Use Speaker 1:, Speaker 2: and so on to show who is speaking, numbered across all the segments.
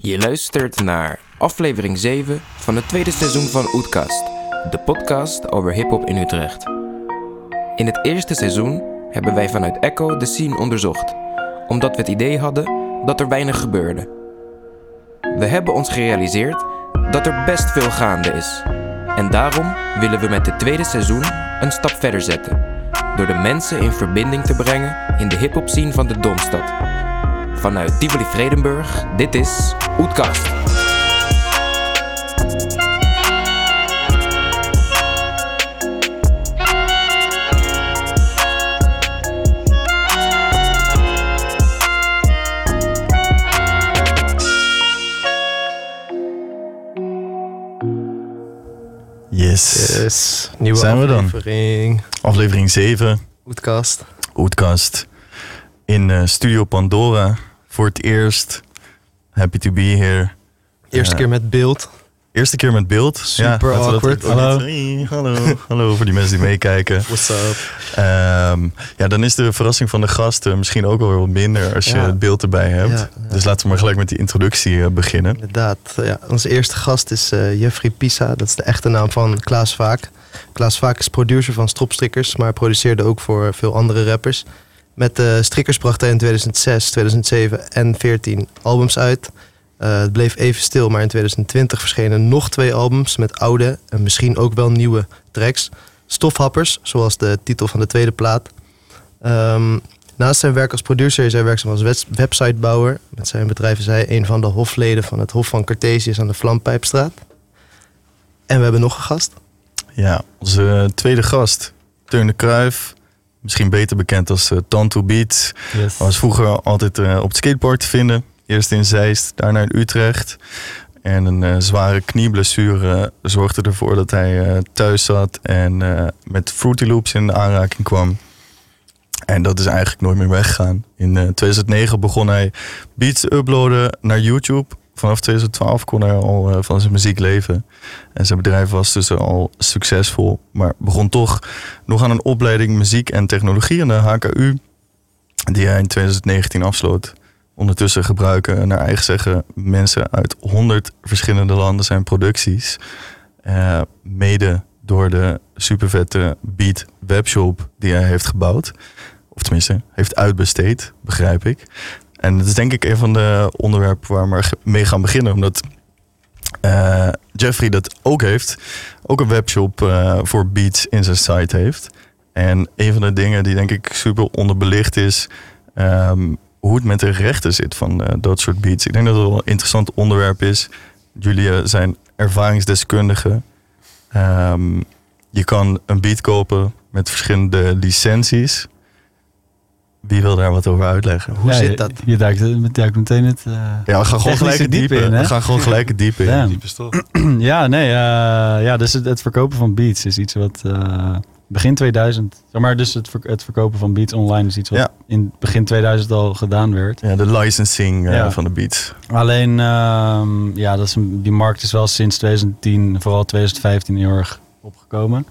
Speaker 1: Je luistert naar aflevering 7 van het tweede seizoen van Oetkast, de podcast over hip-hop in Utrecht. In het eerste seizoen hebben wij vanuit Echo de scene onderzocht, omdat we het idee hadden dat er weinig gebeurde. We hebben ons gerealiseerd dat er best veel gaande is. En daarom willen we met het tweede seizoen een stap verder zetten, door de mensen in verbinding te brengen in de hip-hop scene van de Domstad. Vanuit Tivoli Vredenburg, dit is Oetkast.
Speaker 2: Yes.
Speaker 3: Yes, nieuwe
Speaker 2: Zijn we dan?
Speaker 3: aflevering.
Speaker 2: Aflevering 7,
Speaker 3: Podcast.
Speaker 2: Oetkast. In eh, Studio Pandora. Voor het eerst. Happy to be here.
Speaker 3: Eerste keer met beeld.
Speaker 2: Eerste keer met beeld.
Speaker 3: Super awkward. Hallo.
Speaker 2: Hey, hallo. hallo voor die mensen die meekijken.
Speaker 3: What's up?
Speaker 2: Ehm, ja, dan is de verrassing van de gasten misschien ook wel wat minder als je het beeld erbij hebt.
Speaker 3: Ja.
Speaker 2: Dus laten we maar gelijk met die introductie eh, beginnen.
Speaker 3: Inderdaad. Ja, onze eerste gast is eh, Jeffrey Pisa. Dat is de echte naam van Klaas Vaak. Klaas Vaak is producer van Stropstrikkers, maar produceerde ook voor veel andere rappers. Met eh Strikkers bracht hij in 2006, 2007 en 2014 albums uit. Eh, het bleef even stil, maar in 2020 verschenen nog twee albums met oude en misschien ook wel nieuwe tracks. Stofhappers, zoals de titel van de tweede plaat. Ehm, naast zijn werk als producer is hij werkzaam als websitebouwer. Met zijn bedrijf is hij een van de hofleden van het Hof van Cartesius aan de Vlampijpstraat. En we hebben nog een gast.
Speaker 2: Ja, onze tweede gast, Teun de Kruif. Misschien beter bekend als uh, Tanto Beats. Hij was vroeger altijd eh, op het skatepark te vinden. Eerst in Zeist, daarna in Utrecht. En een eh, zware knieblessure zorgde ervoor dat hij eh, thuis zat en eh, met Fruity Loops in aanraking kwam. En dat is eigenlijk nooit meer weggegaan. In eh, 2009 begon hij beats te uploaden naar YouTube. Vanaf 2012 kon hij al eh, van zijn muziek leven. En zijn bedrijf was dus al succesvol. Maar begon toch nog aan een opleiding muziek en technologie aan de HKU. Die hij in 2019 afsloot. Ondertussen gebruiken, naar eigen zeggen, mensen uit 100 verschillende landen zijn producties. Eh, mede door de supervette Beat webshop die hij heeft gebouwd. Of tenminste, heeft uitbesteed, begrijp ik. En dat is denk ik een van de onderwerpen waar we mee gaan beginnen. Omdat eh, Jeffrey dat ook heeft. Ook een webshop eh, voor beats in zijn site heeft. En een van de dingen die denk ik super onderbelicht is... ehm, hoe het met de rechten zit van eh, dat soort beats. Ik denk dat het wel een interessant onderwerp is. Jullie zijn ervaringsdeskundigen. Ehm, je kan een beat kopen met verschillende licenties. Wie wil daar wat over uitleggen?
Speaker 3: Hoe
Speaker 4: Ja,
Speaker 3: zit dat?
Speaker 4: Je duikt, je duikt meteen het... eh,
Speaker 2: Ja, we gaan gewoon gelijk het
Speaker 4: diep
Speaker 2: diepe
Speaker 4: in, hè?
Speaker 2: We gaan gewoon gelijk het diepe in.
Speaker 4: Damn.
Speaker 5: Diepe stof.
Speaker 4: ja, nee, eh, ja, dus het, het verkopen van beats is iets wat eh, begin 2000, zeg maar, dus het, ver- het verkopen van beats online is iets wat
Speaker 2: Ja.
Speaker 4: in begin 2000 al gedaan werd.
Speaker 2: Ja, de licensing eh,
Speaker 4: Ja.
Speaker 2: van de beats.
Speaker 4: Alleen, ehm, ja, dat is een, die markt is wel sinds 2010, vooral 2015 heel erg opgekomen.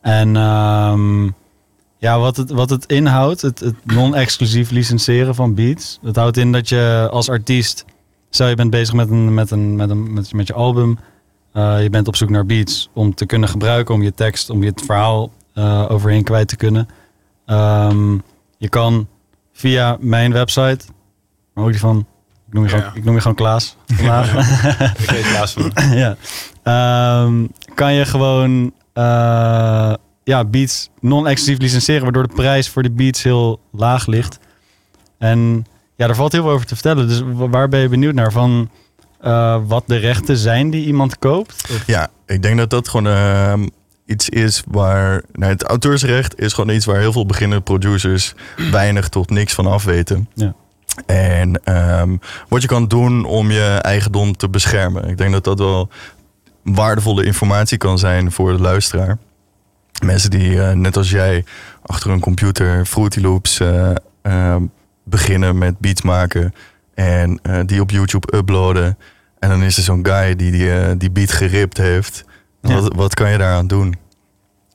Speaker 4: En ehm, ja, wat het, wat het inhoudt, het, het non-exclusief licenseren van beats. Dat houdt in dat je als artiest, stel je bent bezig met, een, met, een, met, een, met, met je album. eh, je bent op zoek naar beats om te kunnen gebruiken, om je tekst, om je het verhaal eh, overheen kwijt te kunnen. Ehm, je kan via mijn website, maar ook die van, ik noem je,
Speaker 5: Ja.
Speaker 4: gewoon, ik noem je gewoon Klaas. vandaag.
Speaker 5: Ik weet Klaas van.
Speaker 4: ja. Ehm, kan je gewoon eh, ja, beats non-exclusief licenseren, waardoor de prijs voor de beats heel laag ligt. En ja, daar valt heel veel over te vertellen. Dus wa- waar ben je benieuwd naar? Van eh, wat de rechten zijn die iemand koopt? Of-
Speaker 2: Ja, ik denk dat dat gewoon ehm, iets is waar... Nou, het auteursrecht is gewoon iets waar heel veel beginnende producers weinig tot niks van af weten.
Speaker 4: Ja.
Speaker 2: En ehm, wat je kan doen om je eigendom te beschermen. Ik denk dat dat wel waardevolle informatie kan zijn voor de luisteraar. Mensen die, eh, net als jij, achter een computer Fruity Loops eh, ehm, beginnen met beats maken. En eh, die op YouTube uploaden. En dan is er zo'n guy die die, eh, die beat geript heeft.
Speaker 4: Ja.
Speaker 2: Wat, wat kan je daaraan doen?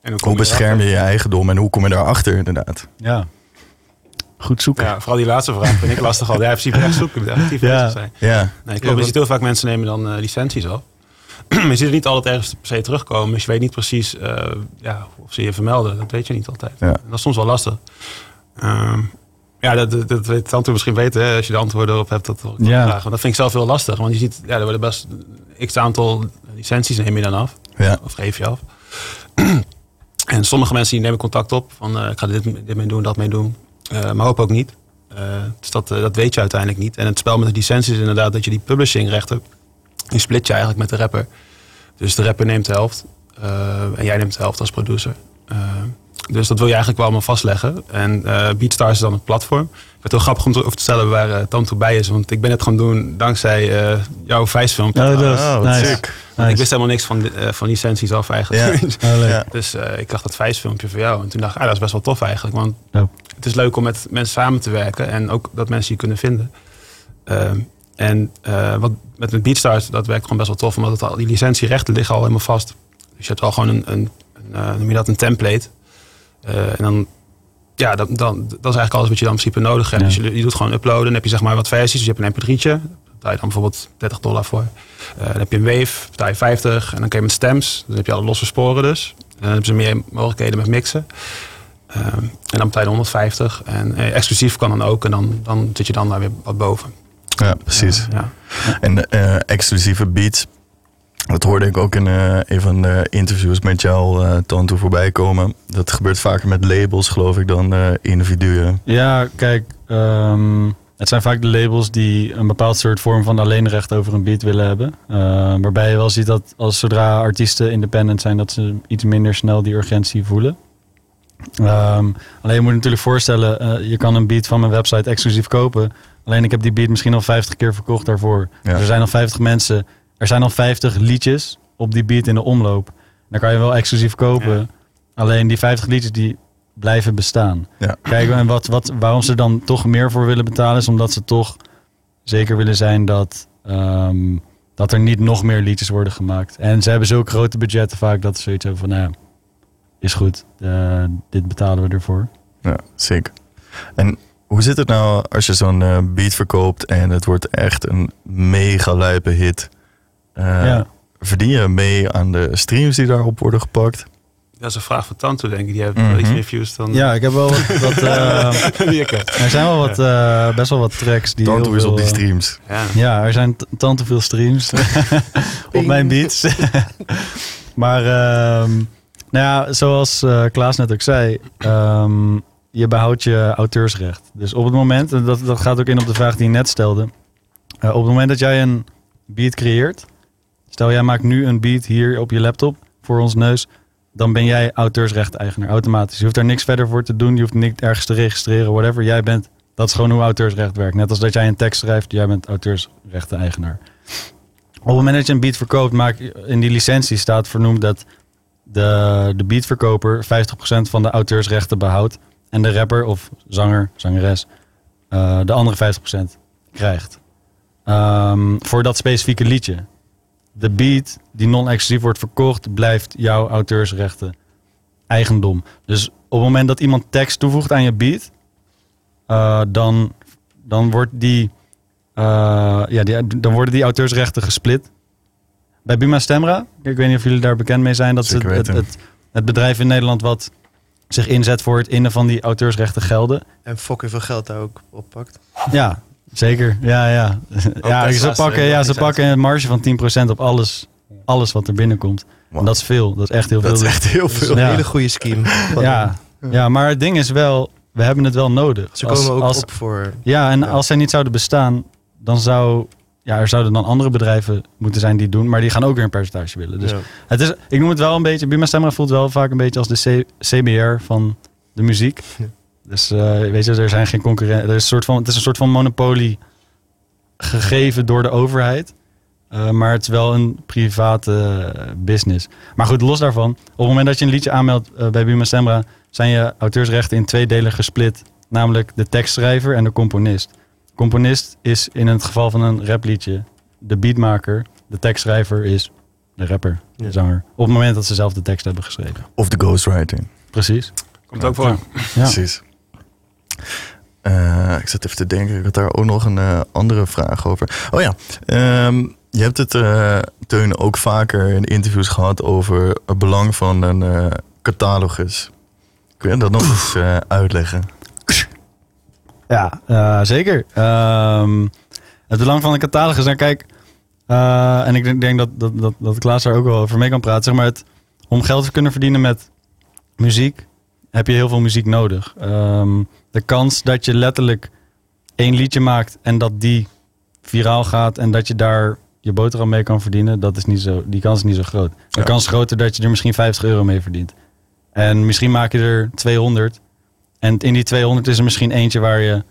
Speaker 5: En kom
Speaker 2: Hoe bescherm je je eigendom en hoe kom je daarachter inderdaad?
Speaker 4: Ja. goed zoeken.
Speaker 5: Ja, vooral die laatste vraag vind ik lastig al. Ja, in principe echt zoeken, actief
Speaker 4: Ja.
Speaker 5: bezig zijn.
Speaker 2: Ja,
Speaker 5: Nee, klopt. Je ziet heel vaak mensen nemen dan eh, licenties af. Je ziet het niet altijd ergens per se terugkomen. Dus je weet niet precies eh, ja, of ze je vermelden. Dat weet je niet altijd.
Speaker 2: Ja.
Speaker 5: Dat is soms wel lastig. Ehm, ja, dat, dat, dat weet Tante misschien weten. Hè, als je de antwoorden erop hebt. Dat, wil ik
Speaker 4: Ja.
Speaker 5: graag. Want dat vind ik zelf heel lastig. Want je ziet, ja, er worden best x aantal licenties neem je dan af.
Speaker 2: ja,
Speaker 5: Of geef je af. en sommige mensen die nemen contact op. Van eh, ik ga dit, dit mee doen, dat mee doen. Eh, maar hoop ook niet. Dus dat, dat weet je uiteindelijk niet. En het spel met de licenties is inderdaad dat je die publishingrechten... die split je eigenlijk met de rapper. Dus de rapper neemt de helft. eh, en jij neemt de helft als producer. Eh, dus dat wil je eigenlijk wel allemaal vastleggen. En eh BeatStars is dan het platform. Ik vind het heel grappig om te, over te stellen waar uh, Tanto bij is. Want ik ben het gaan doen dankzij eh, jouw Vijsfilmpje.
Speaker 4: Oh, dat is
Speaker 2: Oh,
Speaker 4: nice.
Speaker 5: Ik wist helemaal niks van, eh, van licenties af eigenlijk.
Speaker 2: Ja.
Speaker 4: Oh.
Speaker 2: Ja.
Speaker 5: Dus eh, ik dacht dat Vijsfilmpje voor jou. En toen dacht ik, ah, dat is best wel tof eigenlijk. Want het is leuk om met mensen samen te werken. En ook dat mensen je kunnen vinden. Ehm, en eh, wat met een Beatstars, dat werkt gewoon best wel tof. Omdat het al, die licentierechten liggen al helemaal vast. Dus je hebt al gewoon een, een, een eh, noem je dat, een template. Eh, en dan, ja, dan, dan, dat is eigenlijk alles wat je dan in principe nodig hebt.
Speaker 4: Ja.
Speaker 5: Dus je, je doet gewoon uploaden. Dan heb je zeg maar wat versies. Dus je hebt een mp3'tje. Daar betaal je dan bijvoorbeeld 30 dollar voor. Dan heb je een wave, betaal je 50. En dan kun je met stems. Dan heb je alle losse sporen dus. En dan hebben ze meer mogelijkheden met mixen. Ehm, en dan betaal je 150. En eh, exclusief kan dan ook. En dan, dan zit je dan daar weer wat boven.
Speaker 2: Ja, precies.
Speaker 5: Ja.
Speaker 2: En eh, exclusieve beats. Dat hoorde ik ook in eh, een van de interviews met jou, eh Tanto, voorbij komen. Dat gebeurt vaker met labels, geloof ik, dan individuen.
Speaker 4: Ja, kijk, ehm, het zijn vaak de labels die een bepaald soort vorm van alleenrecht over een beat willen hebben. Waarbij je wel ziet dat als zodra artiesten independent zijn, dat ze iets minder snel die urgentie voelen. Ehm, alleen je moet je natuurlijk voorstellen, je kan een beat van mijn website exclusief kopen. Alleen ik heb die beat misschien al 50 keer verkocht daarvoor.
Speaker 2: Ja.
Speaker 4: Dus er zijn al 50 mensen, er zijn al 50 liedjes op die beat in de omloop. Dan kan je wel exclusief kopen.
Speaker 5: Ja.
Speaker 4: Alleen die 50 liedjes die blijven bestaan.
Speaker 2: Ja.
Speaker 4: Kijk, en wat, wat, waarom ze dan toch meer voor willen betalen, is omdat ze toch zeker willen zijn dat, ehm, dat er niet nog meer liedjes worden gemaakt. En ze hebben zulke grote budgetten vaak dat ze zoiets hebben van, nou ja, is goed, eh, dit betalen we ervoor.
Speaker 2: Ja, sick. En hoe zit het nou als je zo'n eh, beat verkoopt en het wordt echt een mega lijpe hit? Eh,
Speaker 4: ja.
Speaker 2: Verdien je mee aan de streams die daarop worden gepakt?
Speaker 5: Dat is een vraag van Tanto, denk ik. Die heeft wel iets reviews dan
Speaker 4: ja, ik heb wel wat, wat, eh, er zijn wel wat, eh, best wel wat tracks die
Speaker 2: Tanto is op die streams.
Speaker 5: Ja.
Speaker 4: Ja, er zijn t- tant te veel streams op mijn beats. maar ehm, nou ja, zoals eh, Klaas net ook zei, ehm, je behoudt je auteursrecht. Dus op het moment, en dat, dat gaat ook in op de vraag die je net stelde. eh, op het moment dat jij een beat creëert, stel jij maakt nu een beat hier op je laptop voor ons neus, dan ben jij auteursrecht-eigenaar automatisch. Je hoeft daar niks verder voor te doen, je hoeft niet ergens te registreren, whatever. Jij bent dat is gewoon hoe auteursrecht werkt. Net als dat jij een tekst schrijft, jij bent auteursrechten-eigenaar. Op het moment dat je een beat verkoopt, maak in die licentie staat vernoemd dat de, de beatverkoper 50% van de auteursrechten behoudt. En de rapper of zanger, zangeres, eh, de andere 50% krijgt. Ehm, voor dat specifieke liedje. De beat die non-exclusief wordt verkocht, blijft jouw auteursrechten eigendom. Dus op het moment dat iemand tekst toevoegt aan je beat, eh, dan, dan, wordt die, eh, ja, die, dan worden die auteursrechten gesplit. Bij Buma Stemra, ik weet niet of jullie daar bekend mee zijn, dat is het, het bedrijf in Nederland wat zich inzet voor het innen van die auteursrechten gelden.
Speaker 3: En fucking veel geld daar ook oppakt.
Speaker 4: Ja, zeker. Ja, ja. ja ze pakken, ja, ze pakken een marge van 10% op alles, alles wat er binnenkomt.
Speaker 2: Wow.
Speaker 4: En dat is veel. Dat is echt heel
Speaker 2: Dat is
Speaker 4: veel.
Speaker 2: echt heel
Speaker 3: Dat is
Speaker 2: veel.
Speaker 3: een
Speaker 4: Ja.
Speaker 3: hele goede scheme.
Speaker 4: Ja, ja, maar het ding is wel, we hebben het wel nodig.
Speaker 3: Ze
Speaker 4: Als-
Speaker 3: komen ook
Speaker 4: als,
Speaker 3: op voor...
Speaker 4: Ja, en
Speaker 3: Ja.
Speaker 4: als zij niet zouden bestaan, dan zou... Ja, er zouden dan andere bedrijven moeten zijn die het doen, maar die gaan ook weer een percentage willen. Dus
Speaker 3: ja.
Speaker 4: het is, ik noem het wel een beetje, Buma Stemra voelt wel vaak een beetje als de C- CBR van de muziek.
Speaker 3: Ja.
Speaker 4: Dus eh, weet je, er zijn geen concurrenten. Er is een soort van, het is een soort van monopolie gegeven door de overheid. Eh, maar het is wel een private eh, business. Maar goed, los daarvan. Op het moment dat je een liedje aanmeldt bij Buma Stemra... zijn je auteursrechten in twee delen gesplit. Namelijk de tekstschrijver en de componist. Componist is in het geval van een rapliedje de beatmaker. De tekstschrijver is de rapper, de
Speaker 3: Ja.
Speaker 4: zanger. Op het moment dat ze zelf de tekst hebben geschreven.
Speaker 2: Of de ghostwriting.
Speaker 4: Precies.
Speaker 5: Komt ook voor.
Speaker 4: Ja.
Speaker 2: Precies. Eh, ik zat even te denken, ik had daar ook nog een eh, andere vraag over. Oh ja, ehm, je hebt het, uh, Teun, ook vaker in interviews gehad over het belang van een catalogus. Kun je dat nog eens uitleggen?
Speaker 4: Ja, zeker. Um, het belang van een catalogus, nou kijk, en ik denk dat, dat, dat, dat Klaas daar ook wel over mee kan praten. Zeg maar het, om geld te kunnen verdienen met muziek, heb je heel veel muziek nodig. Um, de kans dat je letterlijk één liedje maakt en dat die viraal gaat en dat je daar je boterham mee kan verdienen, dat is niet zo, die kans is niet zo groot. De kans is groter dat je er misschien 50 euro mee verdient. En misschien maak je er 200. En in die 200 is er misschien eentje waar je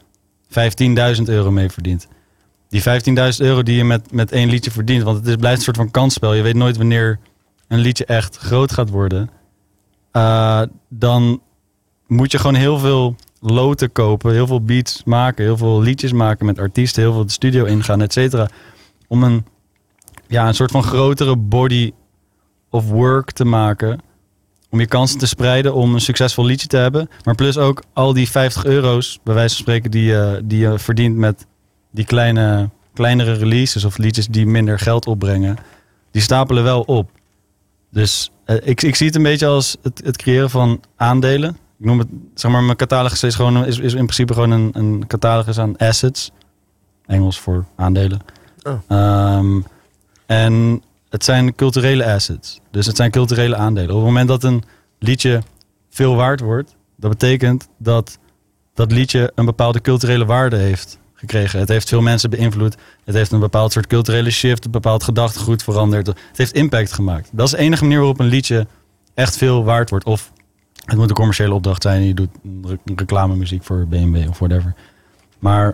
Speaker 4: 15.000 euro mee verdient. Die 15.000 euro die je met, met één liedje verdient, want het is, blijft een soort van kansspel. Je weet nooit wanneer een liedje echt groot gaat worden. Uh, dan moet je gewoon heel veel loten kopen, heel veel beats maken, heel veel liedjes maken met artiesten, heel veel de studio ingaan, et cetera. Om een, ja, een soort van grotere body of work te maken. Om je kansen te spreiden om een succesvol liedje te hebben. Maar plus ook al die 50 euro's, bij wijze van spreken, die je, die je verdient met die kleine, kleinere releases of liedjes die minder geld opbrengen. Die stapelen wel op. Dus uh, ik, ik zie het een beetje als het, het creëren van aandelen ik noem het, zeg maar, mijn catalogus is, gewoon, is, is in principe gewoon een, een catalogus aan assets. Engels voor aandelen. Oh. Um, en het zijn culturele assets. Dus het zijn culturele aandelen. Op het moment dat een liedje veel waard wordt, dat betekent dat dat liedje een bepaalde culturele waarde heeft gekregen. Het heeft veel mensen beïnvloed. Het heeft een bepaald soort culturele shift, een bepaald gedachtegoed veranderd. Het heeft impact gemaakt. Dat is de enige manier waarop een liedje echt veel waard wordt. Of het moet een commerciële opdracht zijn. Je doet reclamemuziek voor BMW of whatever. Maar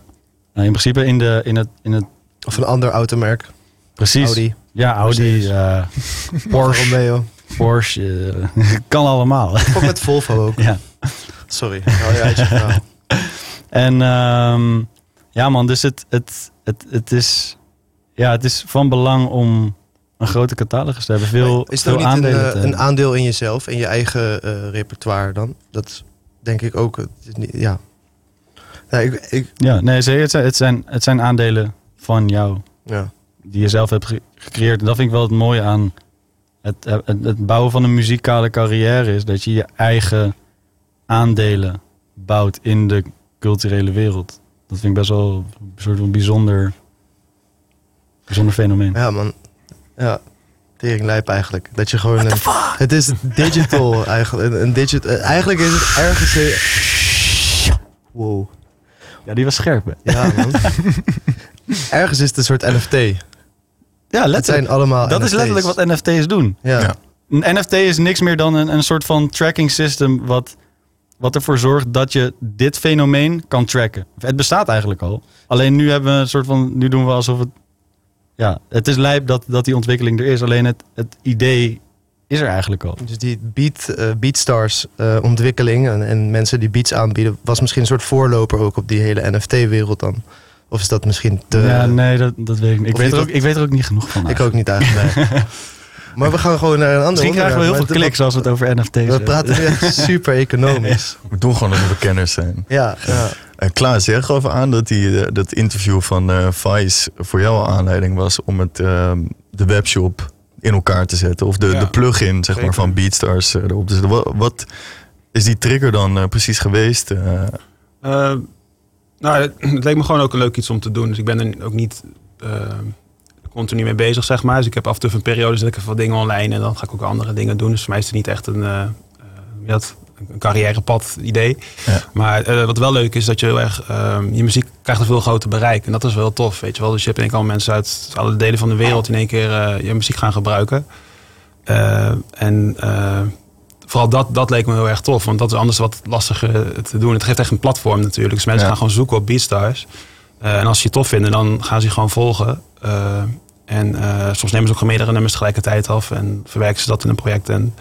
Speaker 4: uh, in principe in, de, in, het, in het...
Speaker 3: Of een ander automerk.
Speaker 4: Precies.
Speaker 3: Audi.
Speaker 4: Ja, Audi. Uh, Porsche. Romeo. Porsche. Uh, kan allemaal.
Speaker 3: Ook met Volvo ook.
Speaker 4: Ja.
Speaker 3: Sorry. Oh, ja,
Speaker 4: en um, ja man, dus het, het, het, het, is, ja, het is van belang om een grote catalogus te hebben. Veel,
Speaker 3: is
Speaker 4: aandelen
Speaker 3: een, een, aandeel in jezelf en je eigen repertoire dan? Dat denk ik ook. Ja.
Speaker 4: Ja, ik, ik... ja nee, het zijn, het, zijn, het zijn aandelen van jou.
Speaker 3: Ja.
Speaker 4: Die je zelf hebt gecreëerd. En dat vind ik wel het mooie aan het, het, het bouwen van een muzikale carrière. Is dat je je eigen aandelen bouwt in de culturele wereld. Dat vind ik best wel een soort van bijzonder, bijzonder fenomeen.
Speaker 3: Ja, man. Ja, lijp eigenlijk. Dat je gewoon... Een, het is digital eigenlijk. Een, een digit, eh, eigenlijk is het ergens... Wow.
Speaker 4: Ja, die was scherp, hè?
Speaker 3: Ja, man. ergens is het een soort NFT.
Speaker 4: Ja, letterlijk. zijn allemaal Dat is letterlijk wat NFT's doen.
Speaker 3: Ja.
Speaker 4: Een NFT is niks meer dan een, een soort van tracking system... Wat, wat ervoor zorgt dat je dit fenomeen kan tracken. Het bestaat eigenlijk al. Alleen nu hebben we een soort van... Nu doen we alsof het ja, het is lijp dat, dat die ontwikkeling er is. Alleen het, het idee is er eigenlijk al.
Speaker 3: Dus die beat, uh, Beatstars uh, ontwikkeling en, en, mensen die beats aanbieden... was misschien een soort voorloper ook op die hele NFT-wereld dan? Of is dat misschien te...
Speaker 4: Ja, nee, dat, dat weet ik niet. Ik weet, er ook, ik weet er ook niet genoeg van.
Speaker 3: Ik ook niet eigenlijk. Maar we gaan gewoon naar een ander
Speaker 4: Misschien krijgen we heel veel kliks als we het over NFT's hebben.
Speaker 3: We praten nu super economisch.
Speaker 2: We doen gewoon dat we kenners zijn.
Speaker 3: Ja, ja.
Speaker 2: Uh, Klaas, jij gaf aan dat die, eh, dat interview van uh, Vice voor jou aanleiding was om het, uh, de webshop in elkaar te zetten. Of de, de plugin zeg maar, van Beatstars erop te zetten. Wat, wat is die trigger dan precies geweest?
Speaker 5: Nou, het, het, leek me gewoon ook een leuk iets om te doen. Dus ik ben er ook niet continu mee bezig, zeg maar. Dus ik heb af en toe een periode zet ik even wat dingen online en dan ga ik ook andere dingen doen. Dus voor mij is het niet echt een, uh, dat, een carrièrepad idee. Ja. Maar uh, wat wel leuk is, dat je heel erg, uh, je muziek krijgt een veel groter bereik. En dat is wel tof, weet je wel. Dus je hebt in één keer al mensen uit alle delen van de wereld in één keer je muziek gaan gebruiken. en vooral dat, dat leek me heel erg tof. Want dat is anders wat lastiger te doen. Het geeft echt een platform natuurlijk. Dus mensen gaan gewoon zoeken op Beatstars. en als ze je tof vinden, dan gaan ze je gewoon volgen. En uh, soms nemen ze ook meerdere nummers tegelijkertijd af en verwerken ze dat in een project. En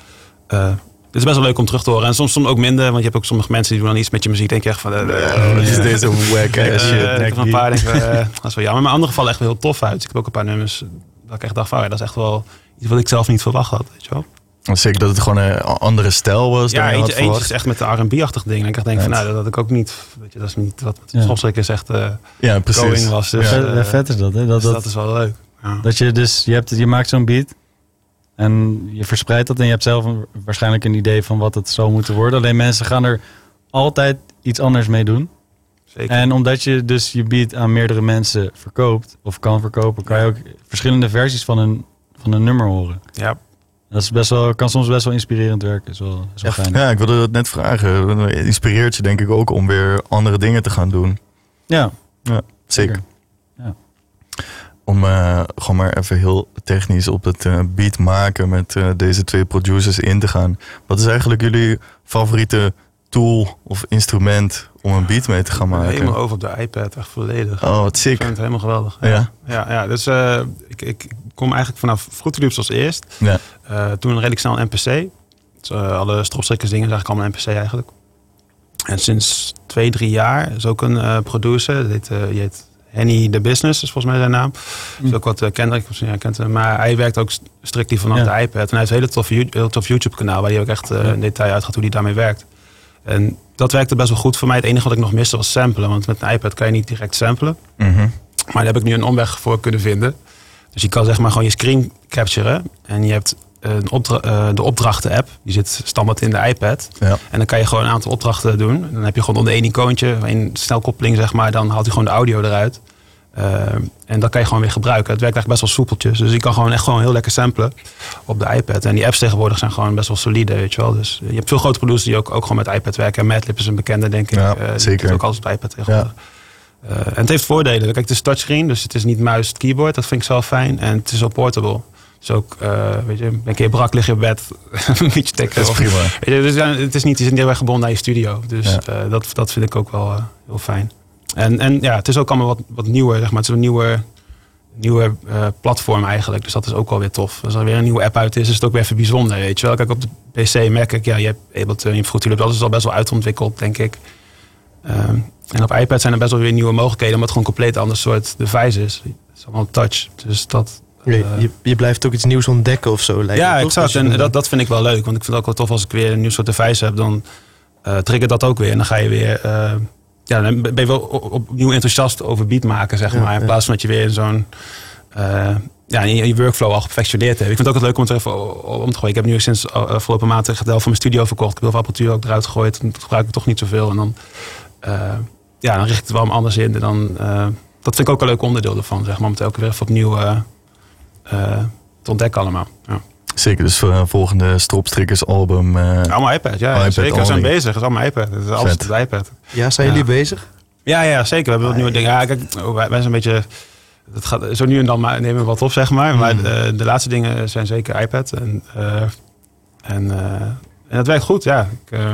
Speaker 5: uh, het is best wel leuk om terug te horen. En soms, soms ook minder, want je hebt ook sommige mensen die doen dan iets met je muziek. Denk je echt van, uh,
Speaker 2: oh, is deze wack ass shit.
Speaker 5: ik heb een paar denken, dat is wel jammer. Maar andere vallen echt wel heel tof uit. Ik heb ook een paar nummers dat ik echt dacht van, ja, dat is echt wel iets wat ik zelf niet verwacht had. Weet je wel?
Speaker 2: Zeker dat het gewoon een andere stijl was. dan
Speaker 5: Ja, eentje, eentje is echt met de R&B-achtig ding. En ik denk van, nou, dat had ik ook niet. Weet je, dat is niet wat
Speaker 4: Ja.
Speaker 5: Schopstrikkers echt eh
Speaker 2: Ja, precies.
Speaker 5: was. Dus,
Speaker 2: Ja.
Speaker 5: eh,
Speaker 4: Vet, vet is dat, hè? Dat,
Speaker 5: dus
Speaker 4: dat,
Speaker 5: dat is wel leuk. Ja.
Speaker 4: dat je dus, je, hebt, je maakt zo'n beat en je verspreidt dat en je hebt zelf een- waarschijnlijk een idee van wat het zou moeten worden. Alleen mensen gaan er altijd iets anders mee doen.
Speaker 5: Zeker.
Speaker 4: En omdat je dus je beat aan meerdere mensen verkoopt of kan verkopen, kan je ook verschillende versies van een, van een nummer horen.
Speaker 5: ja.
Speaker 4: Dat is best wel, kan soms best wel inspirerend werken. Is wel, is wel
Speaker 3: Ja,
Speaker 4: fijn.
Speaker 2: Ja, ik wilde dat net vragen. Het inspireert je denk ik ook om weer andere dingen te gaan doen.
Speaker 4: Ja,
Speaker 2: Zeker.
Speaker 4: Ja.
Speaker 2: Om eh, gewoon maar even heel technisch op het eh, beat maken met eh, deze twee producers in te gaan. Wat is eigenlijk jullie favoriete tool of instrument om een beat mee te gaan maken?
Speaker 5: Helemaal over op de iPad, echt volledig.
Speaker 2: Oh, wat
Speaker 5: Ik
Speaker 2: sick.
Speaker 5: vind het helemaal geweldig.
Speaker 2: Ja.
Speaker 5: ja, ja dus eh, ik, ik kom eigenlijk vanaf Fruity Loops als eerst.
Speaker 2: Ja.
Speaker 5: Eh, toen redelijk snel een NPC. Dus, eh, alle stropstrikkers dingen is eigenlijk allemaal NPC eigenlijk. En sinds twee, drie jaar is ook een eh, producer. Die heet, die heet Henny The Business, is volgens mij zijn naam.
Speaker 4: Hm.
Speaker 5: Is ook wat uh, Kendrick misschien herkent. hem. Maar hij werkt ook st- strictly vanaf
Speaker 4: Ja.
Speaker 5: de iPad. En hij heeft een hele You- heel tof YouTube kanaal. Waar hij ook echt
Speaker 4: Ja.
Speaker 5: in detail uitgaat hoe hij daarmee werkt. En dat werkte best wel goed voor mij. Het enige wat ik nog miste was samplen. Want met een iPad kan je niet direct samplen.
Speaker 2: Mhm.
Speaker 5: Maar daar heb ik nu een omweg voor kunnen vinden. Dus je kan zeg maar gewoon je screen capturen. En je hebt een opdra- eh, de opdrachten-app. Die zit standaard in de iPad.
Speaker 2: Ja.
Speaker 5: En dan kan je gewoon een aantal opdrachten doen. En dan heb je gewoon onder één icoontje, een snelkoppeling zeg maar. Dan haalt hij gewoon de audio eruit. Eh, en dat kan je gewoon weer gebruiken. Het werkt eigenlijk best wel soepeltjes. Dus je kan gewoon echt gewoon heel lekker samplen op de iPad. En die apps tegenwoordig zijn gewoon best wel solide, weet je wel. Dus je hebt veel grote producers die ook, ook gewoon met iPad werken. En Madlib is een bekende, denk ik.
Speaker 2: Ja,
Speaker 5: Eh,
Speaker 2: zeker.
Speaker 5: doet ook alles op iPad tegenwoordig. Eh, en het heeft voordelen. Kijk, het is touchscreen, dus het is niet muis, het keyboard. Dat vind ik zelf fijn. En het is ook portable. Dus ook, eh, weet je, een keer brak, lig je op bed, een beetje tikken.
Speaker 2: Dat is
Speaker 5: Of-
Speaker 2: prima.
Speaker 5: Weet je, dus ja, het is niet, je zit niet heel erg gebonden aan je studio. Dus
Speaker 2: Ja.
Speaker 5: eh, dat, dat vind ik ook wel heel fijn. En, en ja, het is ook allemaal wat, wat nieuwer, zeg maar. Het is een nieuwe, nieuwe platform eigenlijk. Dus dat is ook wel weer tof. Als er weer een nieuwe app uit is, is het ook weer even bijzonder, weet je wel. Kijk, op de PC merk ik, ja, je hebt Ableton, je hebt Fruity dat is al best wel uitontwikkeld, denk ik. Ehm, en op iPad zijn er best wel weer nieuwe mogelijkheden, omdat het gewoon een compleet ander soort device is. Het is allemaal touch, dus dat...
Speaker 3: Je,
Speaker 5: eh,
Speaker 3: je, je blijft ook iets nieuws ontdekken of zo. Lijkt
Speaker 5: ja,
Speaker 3: me, toch?
Speaker 5: exact. En dat, dat vind ik wel leuk. Want ik vind het ook wel tof als ik weer een nieuw soort device heb. Dan eh triggert dat ook weer. En dan ga je weer... eh, ja, dan ben je wel op- opnieuw enthousiast over beat maken, zeg
Speaker 3: Ja,
Speaker 5: maar. In plaats van dat je weer in zo'n... ja, in je, workflow al geperfectioneerd hebt. Ik vind het ook leuk om het even om te gooien. Ik heb nu sinds afgelopen maand de helft van mijn studio verkocht. Ik heb heel veel apparatuur ook eruit gegooid. En dat gebruik ik toch niet zoveel. En dan, ja, dan richt ik het wel anders in. En dan, eh, dat vind ik ook een leuk onderdeel ervan, zeg maar. Om het elke keer even opnieuw eh, eh, te ontdekken allemaal. Ja.
Speaker 2: Zeker, dus voor een volgende Stropstrikkers album. eh,
Speaker 5: Allemaal iPad, ja.
Speaker 2: iPad
Speaker 5: zeker. We zijn bezig. Het is allemaal iPad. Het is alles op de iPad.
Speaker 3: Ja, zijn
Speaker 5: Ja.
Speaker 3: jullie bezig?
Speaker 5: Ja, ja, zeker. We hebben wat nieuwe dingen. Ja, kijk, oh, wij, wij zijn een beetje... Het gaat, zo nu en dan maar, nemen we wat op, zeg maar. Maar
Speaker 3: Mm.
Speaker 5: eh, de laatste dingen zijn zeker iPad. En, eh, en, eh, en het werkt goed, ja. Ik, eh,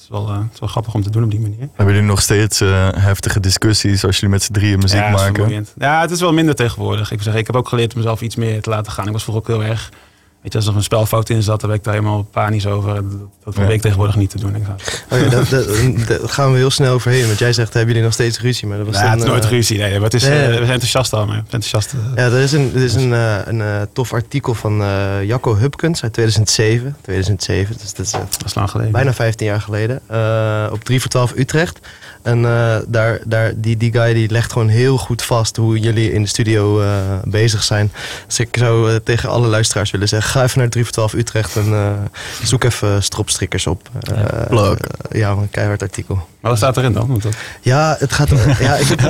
Speaker 5: is wel, eh, het is wel grappig om te doen op die manier.
Speaker 2: Hebben jullie nog steeds eh, heftige discussies als jullie met z'n drieën muziek
Speaker 5: ja,
Speaker 2: maken?
Speaker 5: Ja, het is wel minder tegenwoordig. Ik, zeggen, ik heb ook geleerd om mezelf iets meer te laten gaan. Ik was vroeger ook heel erg... Weet je, als er een spelfout in zat, dan ben ik daar helemaal panisch over. Dat, probeer
Speaker 2: Ja.
Speaker 5: ik tegenwoordig niet te doen.
Speaker 3: Oh dat, daar gaan we heel snel overheen. Want jij zegt, hebben jullie nog steeds ruzie? Maar dat was
Speaker 5: ja,
Speaker 3: dan,
Speaker 5: het is nooit
Speaker 3: eh,
Speaker 5: ruzie. Nee, maar het is,
Speaker 3: nee,
Speaker 5: eh, we zijn enthousiast al. Maar enthousiast, eh,
Speaker 3: Ja, er is een, er is een, een tof artikel van Jacco Hupkens uit 2007. 2007, dus dat is
Speaker 5: dat is lang geleden.
Speaker 3: bijna 15 jaar geleden. op 3 voor 12 Utrecht. En eh, daar, daar, die, die guy die legt gewoon heel goed vast hoe jullie in de studio eh, bezig zijn. Dus ik zou eh, tegen alle luisteraars willen zeggen: ga even naar 3 voor 12 Utrecht en eh, zoek even stropstrikkers op. Eh, eh, ja, een keihard artikel.
Speaker 5: Maar wat staat erin dan? Dat-
Speaker 3: Ja, het gaat. ja, ik heb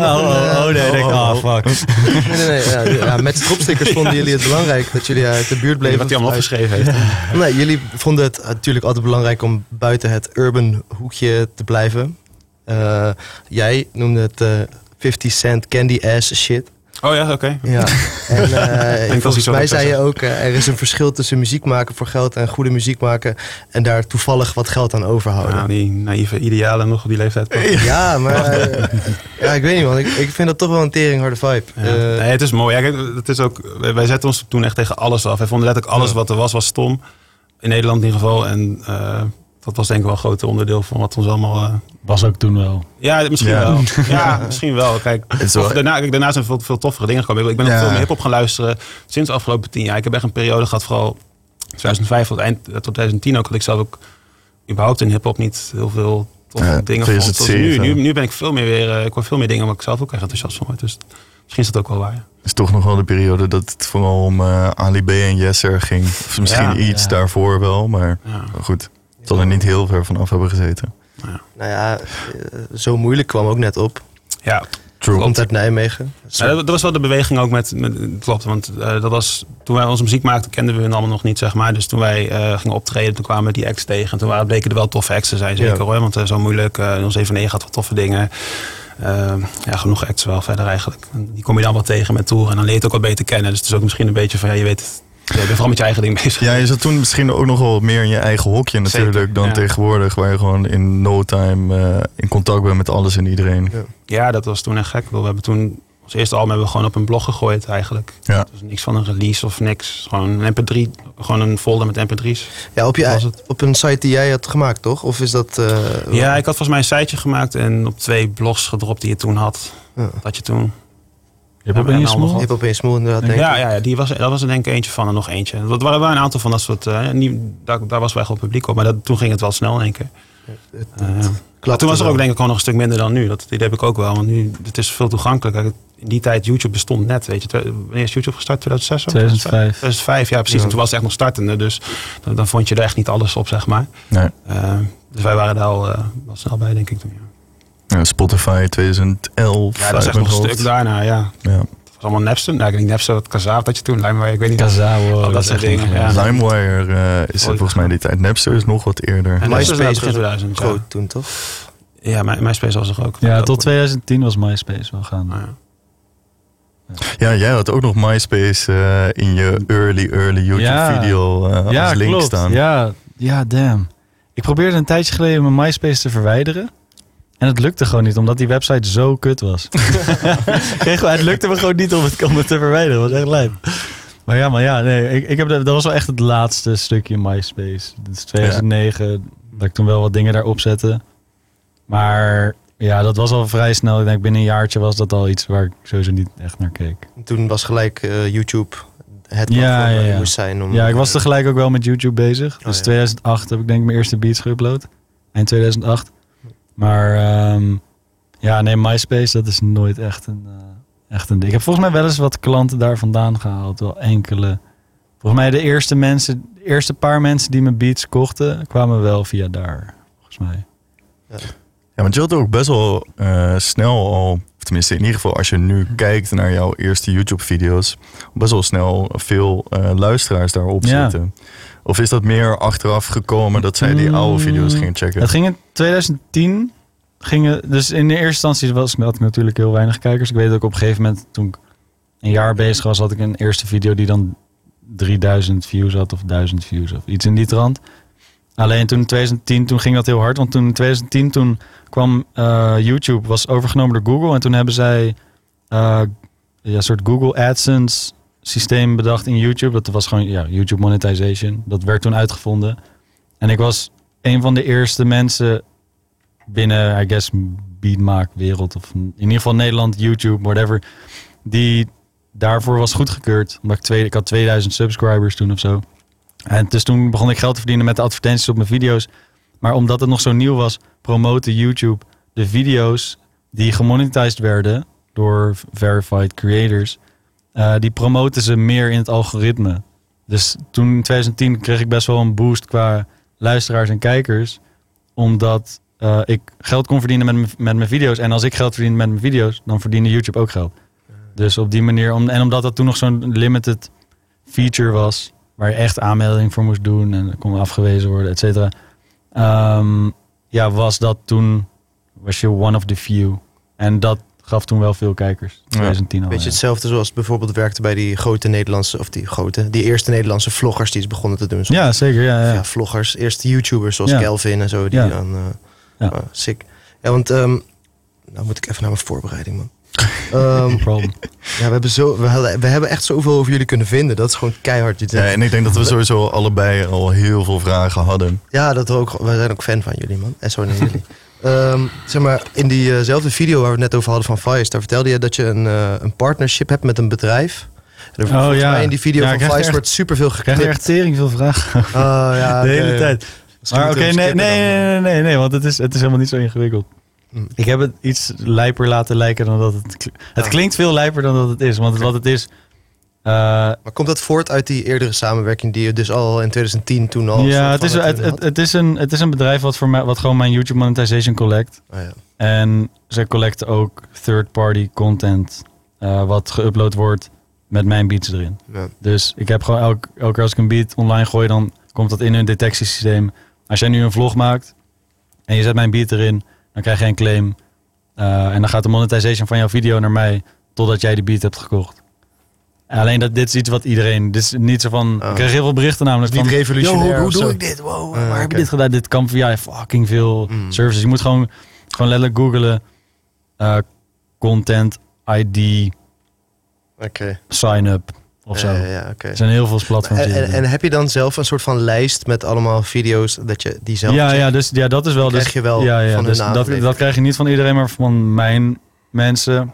Speaker 4: nee,
Speaker 3: oh, oh,
Speaker 4: fuck.
Speaker 3: Nee, nee, nee. Ja, ja, met stropstickers vonden jullie het belangrijk dat jullie uit de buurt bleven.
Speaker 5: wat hij allemaal opgeschreven heeft.
Speaker 3: Nee, jullie vonden het natuurlijk altijd belangrijk om buiten het urban hoekje te blijven. Eh, jij noemde het eh 50 cent candy ass shit.
Speaker 5: Oh ja, oké.
Speaker 3: Ja. En eh,
Speaker 5: als
Speaker 3: volgens mij zei je ook, eh, er is een verschil tussen muziek maken voor geld en goede muziek maken. En daar toevallig wat geld aan overhouden.
Speaker 5: Nou, die naïeve idealen nog op die leeftijd.
Speaker 3: Ja, maar eh, ja, ik weet niet man. Ik, ik vind dat toch wel een tering harde vibe.
Speaker 5: Ja.
Speaker 3: Eh,
Speaker 5: nee, het is mooi. Ja, kijk, het is ook, wij zetten ons toen echt tegen alles af. Wij vonden letterlijk alles wat er was, was stom. In Nederland in ieder geval. En eh, dat was denk ik wel een groot onderdeel van wat ons allemaal... eh,
Speaker 4: Was ook toen wel.
Speaker 5: ja, misschien
Speaker 2: Ja.
Speaker 5: wel. Ja, misschien wel. Kijk, of daarna, kijk, daarna zijn veel, veel toffere dingen gekomen. Ik ben ook
Speaker 2: Ja.
Speaker 5: veel meer hip-hop gaan luisteren sinds de afgelopen tien jaar. Ik heb echt een periode gehad, vooral 2005 tot, eind, tot 2010 ook had ik zelf ook überhaupt in hip-hop niet heel veel toffe
Speaker 2: Ja,
Speaker 5: dingen vond. Zoals
Speaker 2: 2007.
Speaker 5: Nu, nu, nu ben ik veel meer weer, eh, ik hoor veel meer dingen waar ik zelf ook echt enthousiast van word. Dus misschien is dat ook wel waar.
Speaker 2: is toch nog wel de periode dat het vooral om eh, Ali B en Jesser ging. Of misschien
Speaker 5: Ja.
Speaker 2: iets
Speaker 4: Ja.
Speaker 2: daarvoor wel, maar
Speaker 5: Ja.
Speaker 2: goed. Zal er niet heel ver vanaf hebben gezeten.
Speaker 3: Nou ja, eh, zo moeilijk kwam ook net op.
Speaker 5: Ja,
Speaker 2: True.
Speaker 3: Komt uit Nijmegen.
Speaker 5: Ja, dat, dat was wel de beweging ook met, met klopt, want eh, dat was toen wij onze muziek maakten kenden we hun allemaal nog niet zeg maar. Dus toen wij eh, gingen optreden, toen kwamen we die acts tegen en toen waren, bleken er wel toffe acts te zijn zeker
Speaker 3: Ja.
Speaker 5: hoor, want zo moeilijk. eh ons 7-9 had wat toffe dingen. Eh, ja, genoeg acts wel verder eigenlijk. En die kom je dan wel tegen met tour en dan leer je het ook wat beter kennen. Dus het is ook misschien een beetje van ja, je weet, het, je bent vooral met je eigen ding bezig.
Speaker 2: Ja, je zat toen misschien ook nog wel meer in je eigen hokje natuurlijk
Speaker 5: Zeker,
Speaker 2: dan
Speaker 5: ja.
Speaker 2: tegenwoordig, waar je gewoon in no time eh, in contact bent met alles en iedereen.
Speaker 5: Ja, dat was toen echt gek. We hebben toen ons eerste album hebben we gewoon op een blog gegooid eigenlijk.
Speaker 2: Ja.
Speaker 5: Dus niks van een release of niks. Gewoon een mp3, gewoon een folder met mp3's.
Speaker 3: Ja, op, je,
Speaker 5: Was
Speaker 3: ei-
Speaker 5: het?
Speaker 3: op een site die jij had gemaakt, toch? Of is dat... eh,
Speaker 5: Ja, ik had volgens mij een siteje gemaakt en op twee blogs gedropt die je toen had.
Speaker 3: Ja.
Speaker 5: Dat had je toen.
Speaker 4: Je hebt
Speaker 5: Ja,
Speaker 4: op een
Speaker 5: en allemaal
Speaker 3: Je hebt opeens smoel inderdaad, denk ik.
Speaker 5: Ja, ja, ja die was, dat was er denk ik eentje van en nog eentje. Dat waren wel een aantal van dat soort. eh, niet, daar, daar was wel echt wel publiek op, maar dat, toen ging het wel snel in één keer.
Speaker 3: Het-
Speaker 5: Eh,
Speaker 3: het
Speaker 5: toen was er
Speaker 3: wel.
Speaker 5: ook denk ik gewoon nog een stuk minder dan nu. Dat, die heb ik ook wel, want nu het is veel toegankelijker. In die tijd, YouTube bestond net, weet je. Wanneer is YouTube gestart? 2006? of
Speaker 4: 2005.
Speaker 5: 2005, ja precies.
Speaker 3: Ja.
Speaker 5: En toen was het echt nog startende, dus dan, dan vond je er echt niet alles op, zeg maar.
Speaker 2: Nee.
Speaker 5: Eh, dus wij waren daar al eh, wel snel bij, denk ik toen. Ja,
Speaker 2: Ja, Spotify 2011.
Speaker 5: ja dat is echt nog een
Speaker 2: hoofd.
Speaker 5: stuk daarna, ja.
Speaker 2: Ja.
Speaker 5: Het was allemaal Napster. Nou, ik denk Napster, dat Kazaaf dat je toen, LimeWire, ik weet niet.
Speaker 4: Kazao.
Speaker 5: Al dat soort dingen, ja.
Speaker 2: LimeWire eh, is
Speaker 5: Oh,
Speaker 2: volgens mij die tijd. Napster is nog wat eerder.
Speaker 5: En
Speaker 3: MySpace was
Speaker 5: 2000. Ja,
Speaker 3: Groot toen, toch?
Speaker 5: ja My- MySpace was er ook.
Speaker 4: Ja,
Speaker 5: Dat-
Speaker 4: tot 2010 was MySpace wel gaan.
Speaker 5: Nou ja.
Speaker 2: Ja, jij had ook nog MySpace eh, in je early, early YouTube
Speaker 4: Ja.
Speaker 2: video eh,
Speaker 4: ja,
Speaker 2: als link
Speaker 4: klopt.
Speaker 2: staan.
Speaker 4: Ja, ja, damn. Ik probeerde een tijdje geleden mijn MySpace te verwijderen. En het lukte gewoon niet, omdat die website zo kut was. Het lukte me gewoon niet om het, om het te verwijderen. Dat was echt lijp. Maar ja, maar ja, nee, ik, ik heb, dat was wel echt het laatste stukje MySpace. Dat is 2009, dat ik toen wel wat dingen daarop zette. Maar ja, dat was al vrij snel. Ik denk binnen een jaartje was dat al iets waar ik sowieso niet echt naar keek.
Speaker 3: Toen was gelijk eh, YouTube het
Speaker 4: Ja, ja,
Speaker 3: moest zijn. Om,
Speaker 4: Ja, ik was
Speaker 3: eh,
Speaker 4: tegelijk ook wel met YouTube bezig. Dus
Speaker 3: ja.
Speaker 4: 2008 heb ik denk ik mijn eerste beats geüpload. Eind 2008. Maar ehm, ja, nee, MySpace, dat is nooit echt een, eh, echt een ding. Ik heb volgens mij wel eens wat klanten daar vandaan gehaald. Wel enkele. Volgens mij de eerste mensen, de eerste paar mensen die mijn beats kochten, kwamen wel via daar. Volgens mij.
Speaker 2: Ja, want je had ook best wel eh, snel al, of tenminste in ieder geval als je nu kijkt naar jouw eerste YouTube-video's, best wel snel veel eh, luisteraars daarop
Speaker 4: Ja.
Speaker 2: zitten. Of is dat meer achteraf gekomen dat zij die oude video's
Speaker 4: Mm,
Speaker 2: gingen checken?
Speaker 4: Het ging in 2010. Gingen, dus in de eerste instantie was, had ik natuurlijk heel weinig kijkers. Ik weet ook op een gegeven moment, toen ik een jaar bezig was, had ik een eerste video die dan 3000 views had of 1000 views of iets in die trant. Alleen toen in 2010, toen ging dat heel hard. Want toen in 2010, toen kwam eh, YouTube, was overgenomen door Google. En toen hebben zij eh, ja, een soort Google AdSense systeem bedacht in YouTube. Dat was gewoon ja, YouTube monetization. Dat werd toen uitgevonden. En ik was een van de eerste mensen binnen, I guess, beatmaakwereld. Of in ieder geval Nederland, YouTube, whatever. Die daarvoor was goedgekeurd. Omdat ik, twee, ik had 2000 subscribers toen of zo. En dus toen begon ik geld te verdienen met de advertenties op mijn video's. Maar omdat het nog zo nieuw was, promoten YouTube de video's die gemonetized werden door verified creators. Eh, die promoten ze meer in het algoritme. Dus toen in 2010 kreeg ik best wel een boost qua luisteraars en kijkers. Omdat eh, ik geld kon verdienen met, met mijn video's. En als ik geld verdien met mijn video's, dan verdiende YouTube ook geld. Dus op die manier, om, en omdat dat toen nog zo'n limited feature was, waar je echt aanmelding voor moest doen en kon afgewezen worden, et cetera. Ehm, ja, was dat toen, was je one of the few. En dat gaf toen wel veel kijkers. 2010 al.
Speaker 3: Weet je,
Speaker 4: ja.
Speaker 3: hetzelfde zoals het bijvoorbeeld werkte bij die grote Nederlandse, of die grote, die eerste Nederlandse vloggers die is begonnen te doen.
Speaker 4: Ja, zeker. Ja, ja.
Speaker 3: ja, vloggers. Eerst YouTubers zoals
Speaker 4: Ja.
Speaker 3: Kelvin en zo. Die
Speaker 4: Ja.
Speaker 3: dan, eh,
Speaker 4: Ja.
Speaker 3: ah, sick. Ja, want, ehm, nou moet ik even naar mijn voorbereiding, man. Ehm,
Speaker 4: problem.
Speaker 3: ja, we hebben, zo, we, hadden- we hebben echt zoveel over jullie kunnen vinden. Dat is gewoon keihard.
Speaker 2: Ja, en ik denk dat we sowieso allebei al heel veel vragen hadden.
Speaker 3: Ja, dat we ook. We zijn ook fan van jullie, man. En zo naar jullie. Ehm, zeg maar, in diezelfde video waar we het net over hadden van Vice, daar vertelde je dat je een, eh, een partnership hebt met een bedrijf. En
Speaker 4: Oh,
Speaker 3: volgens
Speaker 4: ja.
Speaker 3: mij in die video
Speaker 4: Ja,
Speaker 3: van Vice wordt superveel
Speaker 4: Ik krijg er echt tering veel vragen.
Speaker 3: Oh ja,
Speaker 4: de hele tijd.
Speaker 3: Misschien
Speaker 4: Maar oké, nee, nee, nee, nee, nee, nee, want het is, het is helemaal niet zo ingewikkeld.
Speaker 3: Hm.
Speaker 4: Ik heb het iets lijper laten lijken dan dat het... Het klinkt veel lijper dan dat het is, want wat het is... eh,
Speaker 3: Maar komt dat voort uit die eerdere samenwerking die je dus al in 2010 toen al...
Speaker 4: ja, het is, het, het, is een, het is een bedrijf wat, voor mij, wat gewoon mijn YouTube monetization collect.
Speaker 3: Oh, ja.
Speaker 4: En ze collecten ook third-party content eh, wat geüpload wordt met mijn beats erin.
Speaker 3: Ja.
Speaker 4: Dus ik heb gewoon elke, elke keer als ik een beat online gooi, dan komt dat in hun detectiesysteem. Als jij nu een vlog maakt en je zet mijn beat erin, dan krijg je een claim. Eh, en dan gaat de monetization van jouw video naar mij totdat jij die beat hebt gekocht. Alleen dat dit is iets wat iedereen. Dit is niet zo van.
Speaker 3: Oh.
Speaker 4: Ik krijg heel veel berichten namelijk.
Speaker 3: Niet
Speaker 4: van,
Speaker 3: revolutionair
Speaker 4: "Yo, hoe, doe
Speaker 3: zo."
Speaker 4: ik dit? Wow,
Speaker 3: Ah,
Speaker 4: waar heb je dit gedaan? Dit kan via fucking veel
Speaker 3: Mm.
Speaker 4: services. Je moet gewoon, gewoon letterlijk googlen. eh, content ID
Speaker 3: Oké.
Speaker 4: sign up of zo.
Speaker 3: Ja, oké.
Speaker 4: Er zijn heel veel platforms.
Speaker 3: En, en,
Speaker 4: dat
Speaker 3: en heb je dan zelf een soort van lijst met allemaal video's dat je die zelf
Speaker 4: ja, ja, dus ja, dat is wel.
Speaker 3: Die
Speaker 4: Dus,
Speaker 3: krijg je wel
Speaker 4: ja, ja,
Speaker 3: van
Speaker 4: dus dat, dat krijg je niet van iedereen, maar van mijn mensen.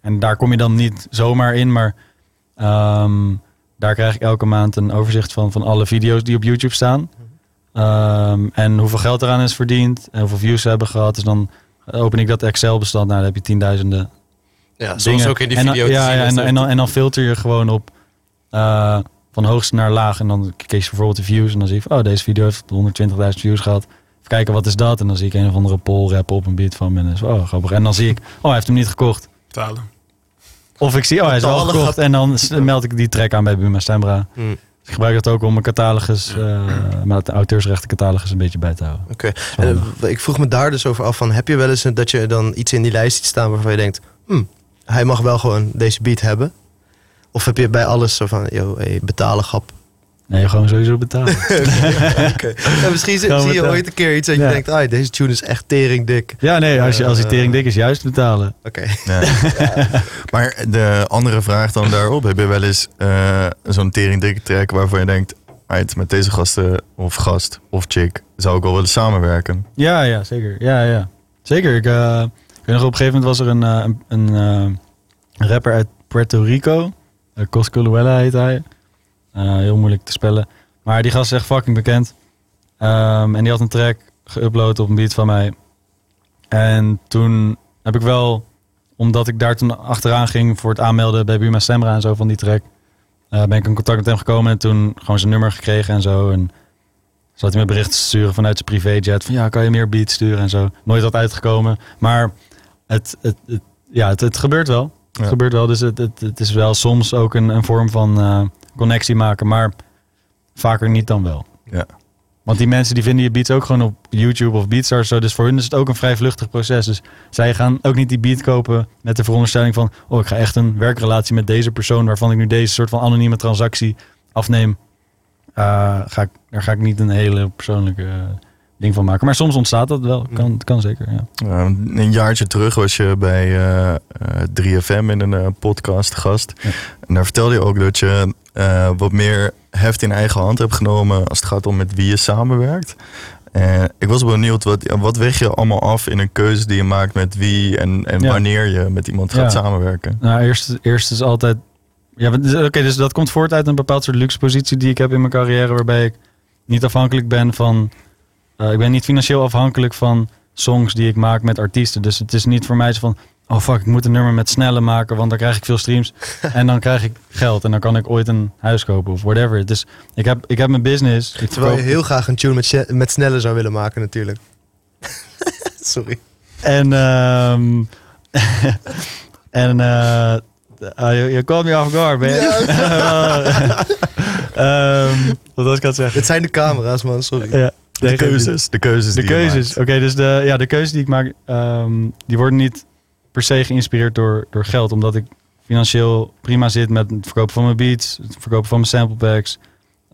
Speaker 4: En daar kom je dan niet zomaar in, maar ehm, daar krijg ik elke maand een overzicht van, van alle video's die op YouTube staan. Ehm, en hoeveel geld eraan is verdiend en hoeveel views ze hebben gehad. Dus dan open ik dat Excel-bestand. Nou, dan heb je tienduizenden
Speaker 3: Ja, zoals
Speaker 4: dingen.
Speaker 3: ook in die
Speaker 4: en dan,
Speaker 3: video te
Speaker 4: ja,
Speaker 3: zien
Speaker 4: ja, en, en, dan, en dan filter je gewoon op eh, van hoogst naar laag. En dan kies je bijvoorbeeld de views. En dan zie je van, oh, deze video heeft 120.000 views gehad. Even kijken, wat is dat? En dan zie ik een of andere pol rap op een beat van me. En dan is oh, grappig. En dan zie ik, oh, hij heeft hem niet gekocht.
Speaker 5: Betalen.
Speaker 4: Of ik zie, oh, hij is wel gekocht. En dan meld ik die track aan bij Buma Stembra.
Speaker 3: Hmm,
Speaker 4: Dus ik gebruik dat ook om mijn catalogus, eh met de auteursrechten catalogus een beetje bij te houden.
Speaker 3: Oké. En, eh, ik vroeg me daar dus over af van, heb je wel eens een- dat je dan iets in die lijst ziet staan waarvan je denkt, hmm, hij mag wel gewoon deze beat hebben? Of heb je bij alles zo van, yo, hey, betalen grap?
Speaker 4: Nee, gewoon sowieso betalen.
Speaker 3: Oké. Ja, misschien zie, je ooit een keer iets dat je denkt, ah, deze tune is echt tering dik.
Speaker 4: ja, nee, als, je, als die
Speaker 3: Eh,
Speaker 4: tering dik is, juist betalen.
Speaker 3: Oké.
Speaker 2: Ja. Maar de andere vraag dan daarop, heb je wel eens eh, zo'n tering dikke track waarvan je denkt, "Alright, met deze gasten of gast of chick zou ik wel willen samenwerken.
Speaker 4: Ja, ja, zeker. Ja, ja. Zeker. Ik, eh, ik weet nog, op een gegeven moment was er een, eh, een, een eh, rapper uit Puerto Rico. Uh, Cosculuela heet hij. Eh, heel moeilijk te spellen. Maar die gast is echt fucking bekend. Ehm, en die had een track geüpload op een beat van mij. En toen heb ik wel, omdat ik daar toen achteraan ging voor het aanmelden bij Buma Stemra en zo van die track, eh, ben ik in contact met hem gekomen en toen gewoon zijn nummer gekregen en zo. En zat hij me berichten te sturen vanuit zijn privéjet van ja, kan je meer beats sturen en zo. Nooit wat uitgekomen. Maar het, het, het- ja, het, het gebeurt wel. Het
Speaker 2: Ja.
Speaker 4: gebeurt wel. Dus het, het, het is wel soms ook een, een vorm van eh, connectie maken, maar vaker niet dan wel.
Speaker 2: Ja.
Speaker 4: Want die mensen die vinden je beats ook gewoon op YouTube of Beatstars. Zo. Dus voor hun is het ook een vrij vluchtig proces. Dus zij gaan ook niet die beat kopen met de veronderstelling van... oh, ik ga echt een werkrelatie met deze persoon... waarvan ik nu deze soort van anonieme transactie afneem. Eh, ga ik, daar ga ik niet een hele persoonlijke eh, ding van maken. Maar soms ontstaat dat wel. Kan, kan zeker, ja.
Speaker 2: Eh, een jaartje terug was je bij eh, eh, 3FM in een eh, podcast gast.
Speaker 4: Ja.
Speaker 2: En daar vertelde je ook dat je eh, wat meer heft in eigen hand hebt genomen als het gaat om met wie je samenwerkt. En ik was benieuwd, wat, wat weeg je allemaal af in een keuze die je maakt met wie en, en
Speaker 4: Ja.
Speaker 2: wanneer je met iemand gaat
Speaker 4: Ja.
Speaker 2: samenwerken?
Speaker 4: Nou, eerst, eerst is altijd. Ja, dus- oké, dus dat komt voort uit een bepaald soort luxe positie die ik heb in mijn carrière, waarbij ik niet afhankelijk ben van. Eh, ik ben niet financieel afhankelijk van songs die ik maak met artiesten. Dus het is niet voor mij zo van. Oh fuck, ik moet een nummer met snelle maken, want dan krijg ik veel streams. en dan krijg ik geld en dan kan ik ooit een huis kopen of whatever. Dus ik heb, ik heb mijn business. Ik
Speaker 3: Terwijl je
Speaker 4: verkoop-
Speaker 3: heel graag een tune met, met sneller zou willen maken natuurlijk. Sorry.
Speaker 4: En, ehm en, uh, je, je caught me off guard, man. Ehm, wat was ik aan het zeggen?
Speaker 3: Dit zijn de camera's man, sorry.
Speaker 4: Ja,
Speaker 2: De keuzes, de keuzes
Speaker 4: De
Speaker 2: die
Speaker 4: keuzes. Oké, dus de, ja, de keuzes die ik maak, ehm, die worden niet per se geïnspireerd door, door geld. Omdat ik financieel prima zit met het verkopen van mijn beats, het verkopen van mijn sample packs.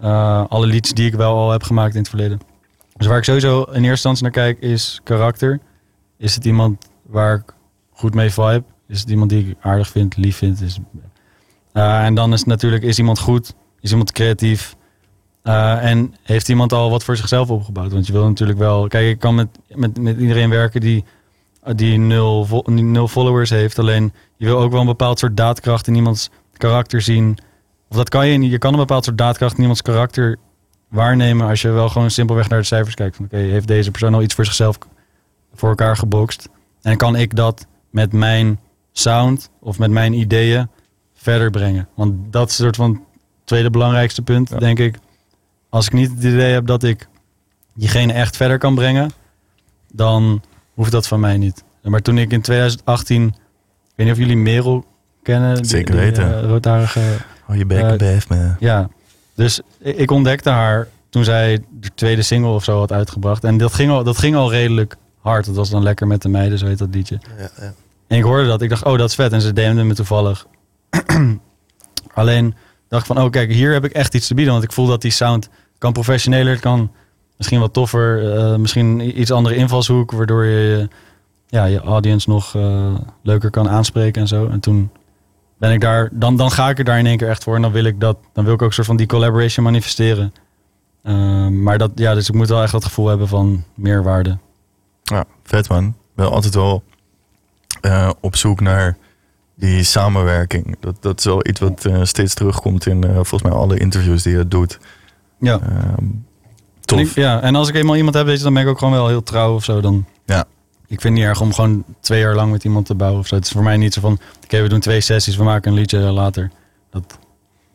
Speaker 4: eh, alle liedjes die ik wel al heb gemaakt in het verleden. Dus waar ik sowieso in eerste instantie naar kijk is karakter. Is het iemand waar ik goed mee vibe? Is het iemand die ik aardig vind, lief vind? Is, Eh, en dan is het natuurlijk, is iemand goed? Is iemand creatief? Eh, en heeft iemand al wat voor zichzelf opgebouwd? Want je wil natuurlijk wel... Kijk, ik kan met, met, met iedereen werken die, die, nul, vo- die nul followers heeft. Alleen je wil ook wel een bepaald soort daadkracht in iemands karakter zien. Of dat kan je niet. Je kan een bepaald soort daadkracht in iemands karakter waarnemen als je wel gewoon simpelweg naar de cijfers kijkt. Van oké, heeft deze persoon al iets voor zichzelf voor elkaar gebokst? En kan ik dat met mijn sound of met mijn ideeën verder brengen? Want dat is een soort van tweede belangrijkste punt,
Speaker 2: Ja.
Speaker 4: denk ik. Als ik niet het idee heb dat ik diegene echt verder kan brengen, dan hoeft dat van mij niet. Maar toen ik in 2018, ik weet niet of jullie Merel kennen.
Speaker 2: Zeker
Speaker 4: die,
Speaker 2: weten.
Speaker 4: eh, roodharige
Speaker 2: Oh, je bek
Speaker 4: Eh,
Speaker 2: bef, man.
Speaker 4: ja, dus ik ontdekte haar toen zij de tweede single of zo had uitgebracht. En dat ging al, dat ging al redelijk hard. Dat was dan lekker met de meiden, zo heet dat liedje.
Speaker 3: Ja, ja.
Speaker 4: En ik hoorde dat. Ik dacht, oh, dat is vet. En ze DM'de me toevallig. Alleen dacht ik van, oh kijk, hier heb ik echt iets te bieden. Want ik voel dat die sound kan professioneler, het kan misschien wat toffer. eh, misschien iets andere invalshoek, waardoor je ja, je audience nog eh, leuker kan aanspreken en zo. En toen ben ik daar, dan, dan ga ik er daar in één keer echt voor. En dan wil ik dat, dan wil ik ook een soort van die collaboration manifesteren. Ehm, maar dat, ja, dus ik moet wel echt dat gevoel hebben van meerwaarde.
Speaker 2: Ja, vet man. Ben altijd wel eh, op zoek naar die samenwerking. Dat, dat is wel iets wat steeds terugkomt in volgens mij alle interviews die je doet.
Speaker 4: Ja.
Speaker 2: Ehm,
Speaker 4: En
Speaker 2: tof.
Speaker 4: ik- ja, en als ik eenmaal iemand heb, weet je, dan ben ik ook gewoon wel heel trouw of zo. Dan,
Speaker 2: Ja.
Speaker 4: Ik vind het niet erg om gewoon twee jaar lang met iemand te bouwen of zo. Het is voor mij niet zo van, oké, we doen twee sessies, we maken een liedje later. Dat,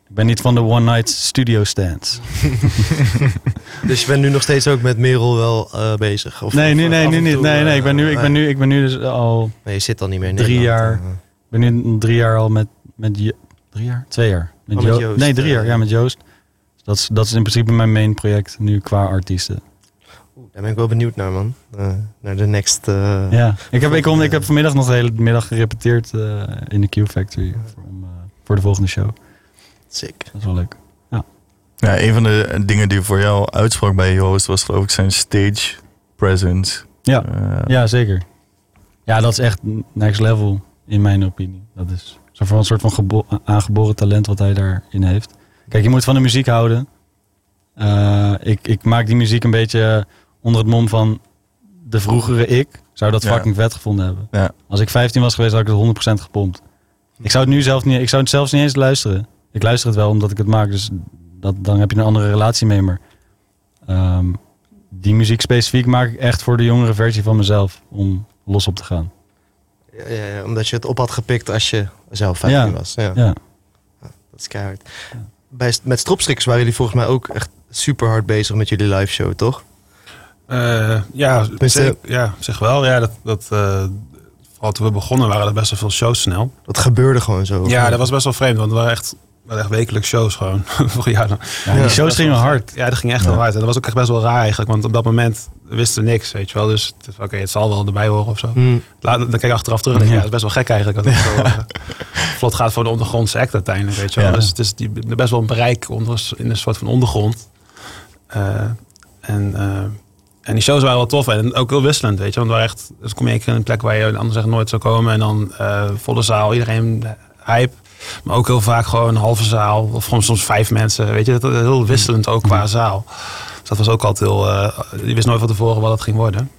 Speaker 4: ik ben niet van de one night studio stands.
Speaker 3: Dus je bent nu nog steeds ook met Merel wel eh, bezig? Of,
Speaker 4: nee, nee, nee, nu
Speaker 3: en
Speaker 4: niet. Nee, nee, ik ben nu, ik
Speaker 3: eh,
Speaker 4: ben nu, ik ben nu dus al,
Speaker 3: Nee, je zit al niet meer in
Speaker 4: Drie
Speaker 3: Nederland,
Speaker 4: jaar.
Speaker 3: eh.
Speaker 4: ik ben nu drie jaar al met, met drie jaar? Twee jaar. Met
Speaker 3: Oh, met Joost,
Speaker 4: nee, drie jaar, ja, met Joost. Dat is, dat is in principe mijn main project nu qua artiesten.
Speaker 3: Oeh, Daar ben ik wel benieuwd naar, man. Eh, naar de next... eh,
Speaker 4: Ja, ik heb, ik, kom, ik heb vanmiddag nog de hele middag gerepeteerd eh, in de Q Factory voor, om, eh, voor de volgende show.
Speaker 3: Sick.
Speaker 4: Dat is wel leuk.
Speaker 2: Ja, een van de dingen die voor jou uitsprak bij Joost was geloof ik zijn stage presence.
Speaker 4: Ja, ja, zeker. Ja, dat is echt next level in mijn opinie. Dat is zo van een soort van gebo- aangeboren talent wat hij daarin heeft. Kijk, je moet van de muziek houden. Eh, ik, ik maak die muziek een beetje onder het mom van de vroegere ik. Zou dat
Speaker 2: Ja.
Speaker 4: fucking vet gevonden hebben.
Speaker 2: Ja.
Speaker 4: Als ik 15 was geweest, had ik het 100% gepompt. Ik zou het nu zelf niet, ik zou het zelfs niet eens luisteren. Ik luister het wel omdat ik het maak, dus dat, dan heb je een andere relatie mee. Maar ehm, die muziek specifiek maak ik echt voor de jongere versie van mezelf om los op te gaan.
Speaker 3: Ja, omdat je het op had gepikt als je zelf 15
Speaker 4: Ja.
Speaker 3: was. Ja,
Speaker 4: Ja,
Speaker 3: dat is keihard. Bij, met stropstrikkers waren jullie volgens mij ook echt super hard bezig met jullie live show, toch?
Speaker 5: Eh, ja, zeg, ja, zeg wel. Ja, dat, dat, eh, vooral toen we begonnen waren er best wel veel shows snel.
Speaker 3: Dat gebeurde gewoon zo.
Speaker 5: Ja, dat was best wel vreemd, want we waren echt, we waren echt wekelijks shows gewoon. Vorig jaar dan.
Speaker 4: ja, die shows gingen hard.
Speaker 5: Ja, dat ging echt
Speaker 2: Ja.
Speaker 5: wel hard. En dat was ook echt best wel raar eigenlijk, want op dat moment wisten we niks, weet je wel. Dus oké, het zal wel erbij horen of zo.
Speaker 3: Hm.
Speaker 5: Laat, dan kijk ik achteraf terug en denk
Speaker 4: Ja.
Speaker 5: ja, dat is best wel gek eigenlijk. Dat het zo eh, vlot gaat voor de ondergrondse act uiteindelijk, weet je wel.
Speaker 2: Ja.
Speaker 5: Dus het is die, best wel een bereik onder, in een soort van ondergrond. Eh, en, eh, en die shows waren wel tof en ook heel wisselend, weet je. Want we waren echt, dus kom je een keer in een plek waar je anders echt nooit zou komen. En dan eh, volle zaal, iedereen hype. Maar ook heel vaak gewoon een halve zaal. Of gewoon soms vijf mensen, weet je. Dat, heel wisselend ook qua zaal. Dus dat was ook altijd heel... eh, je wist nooit van tevoren wat het ging worden.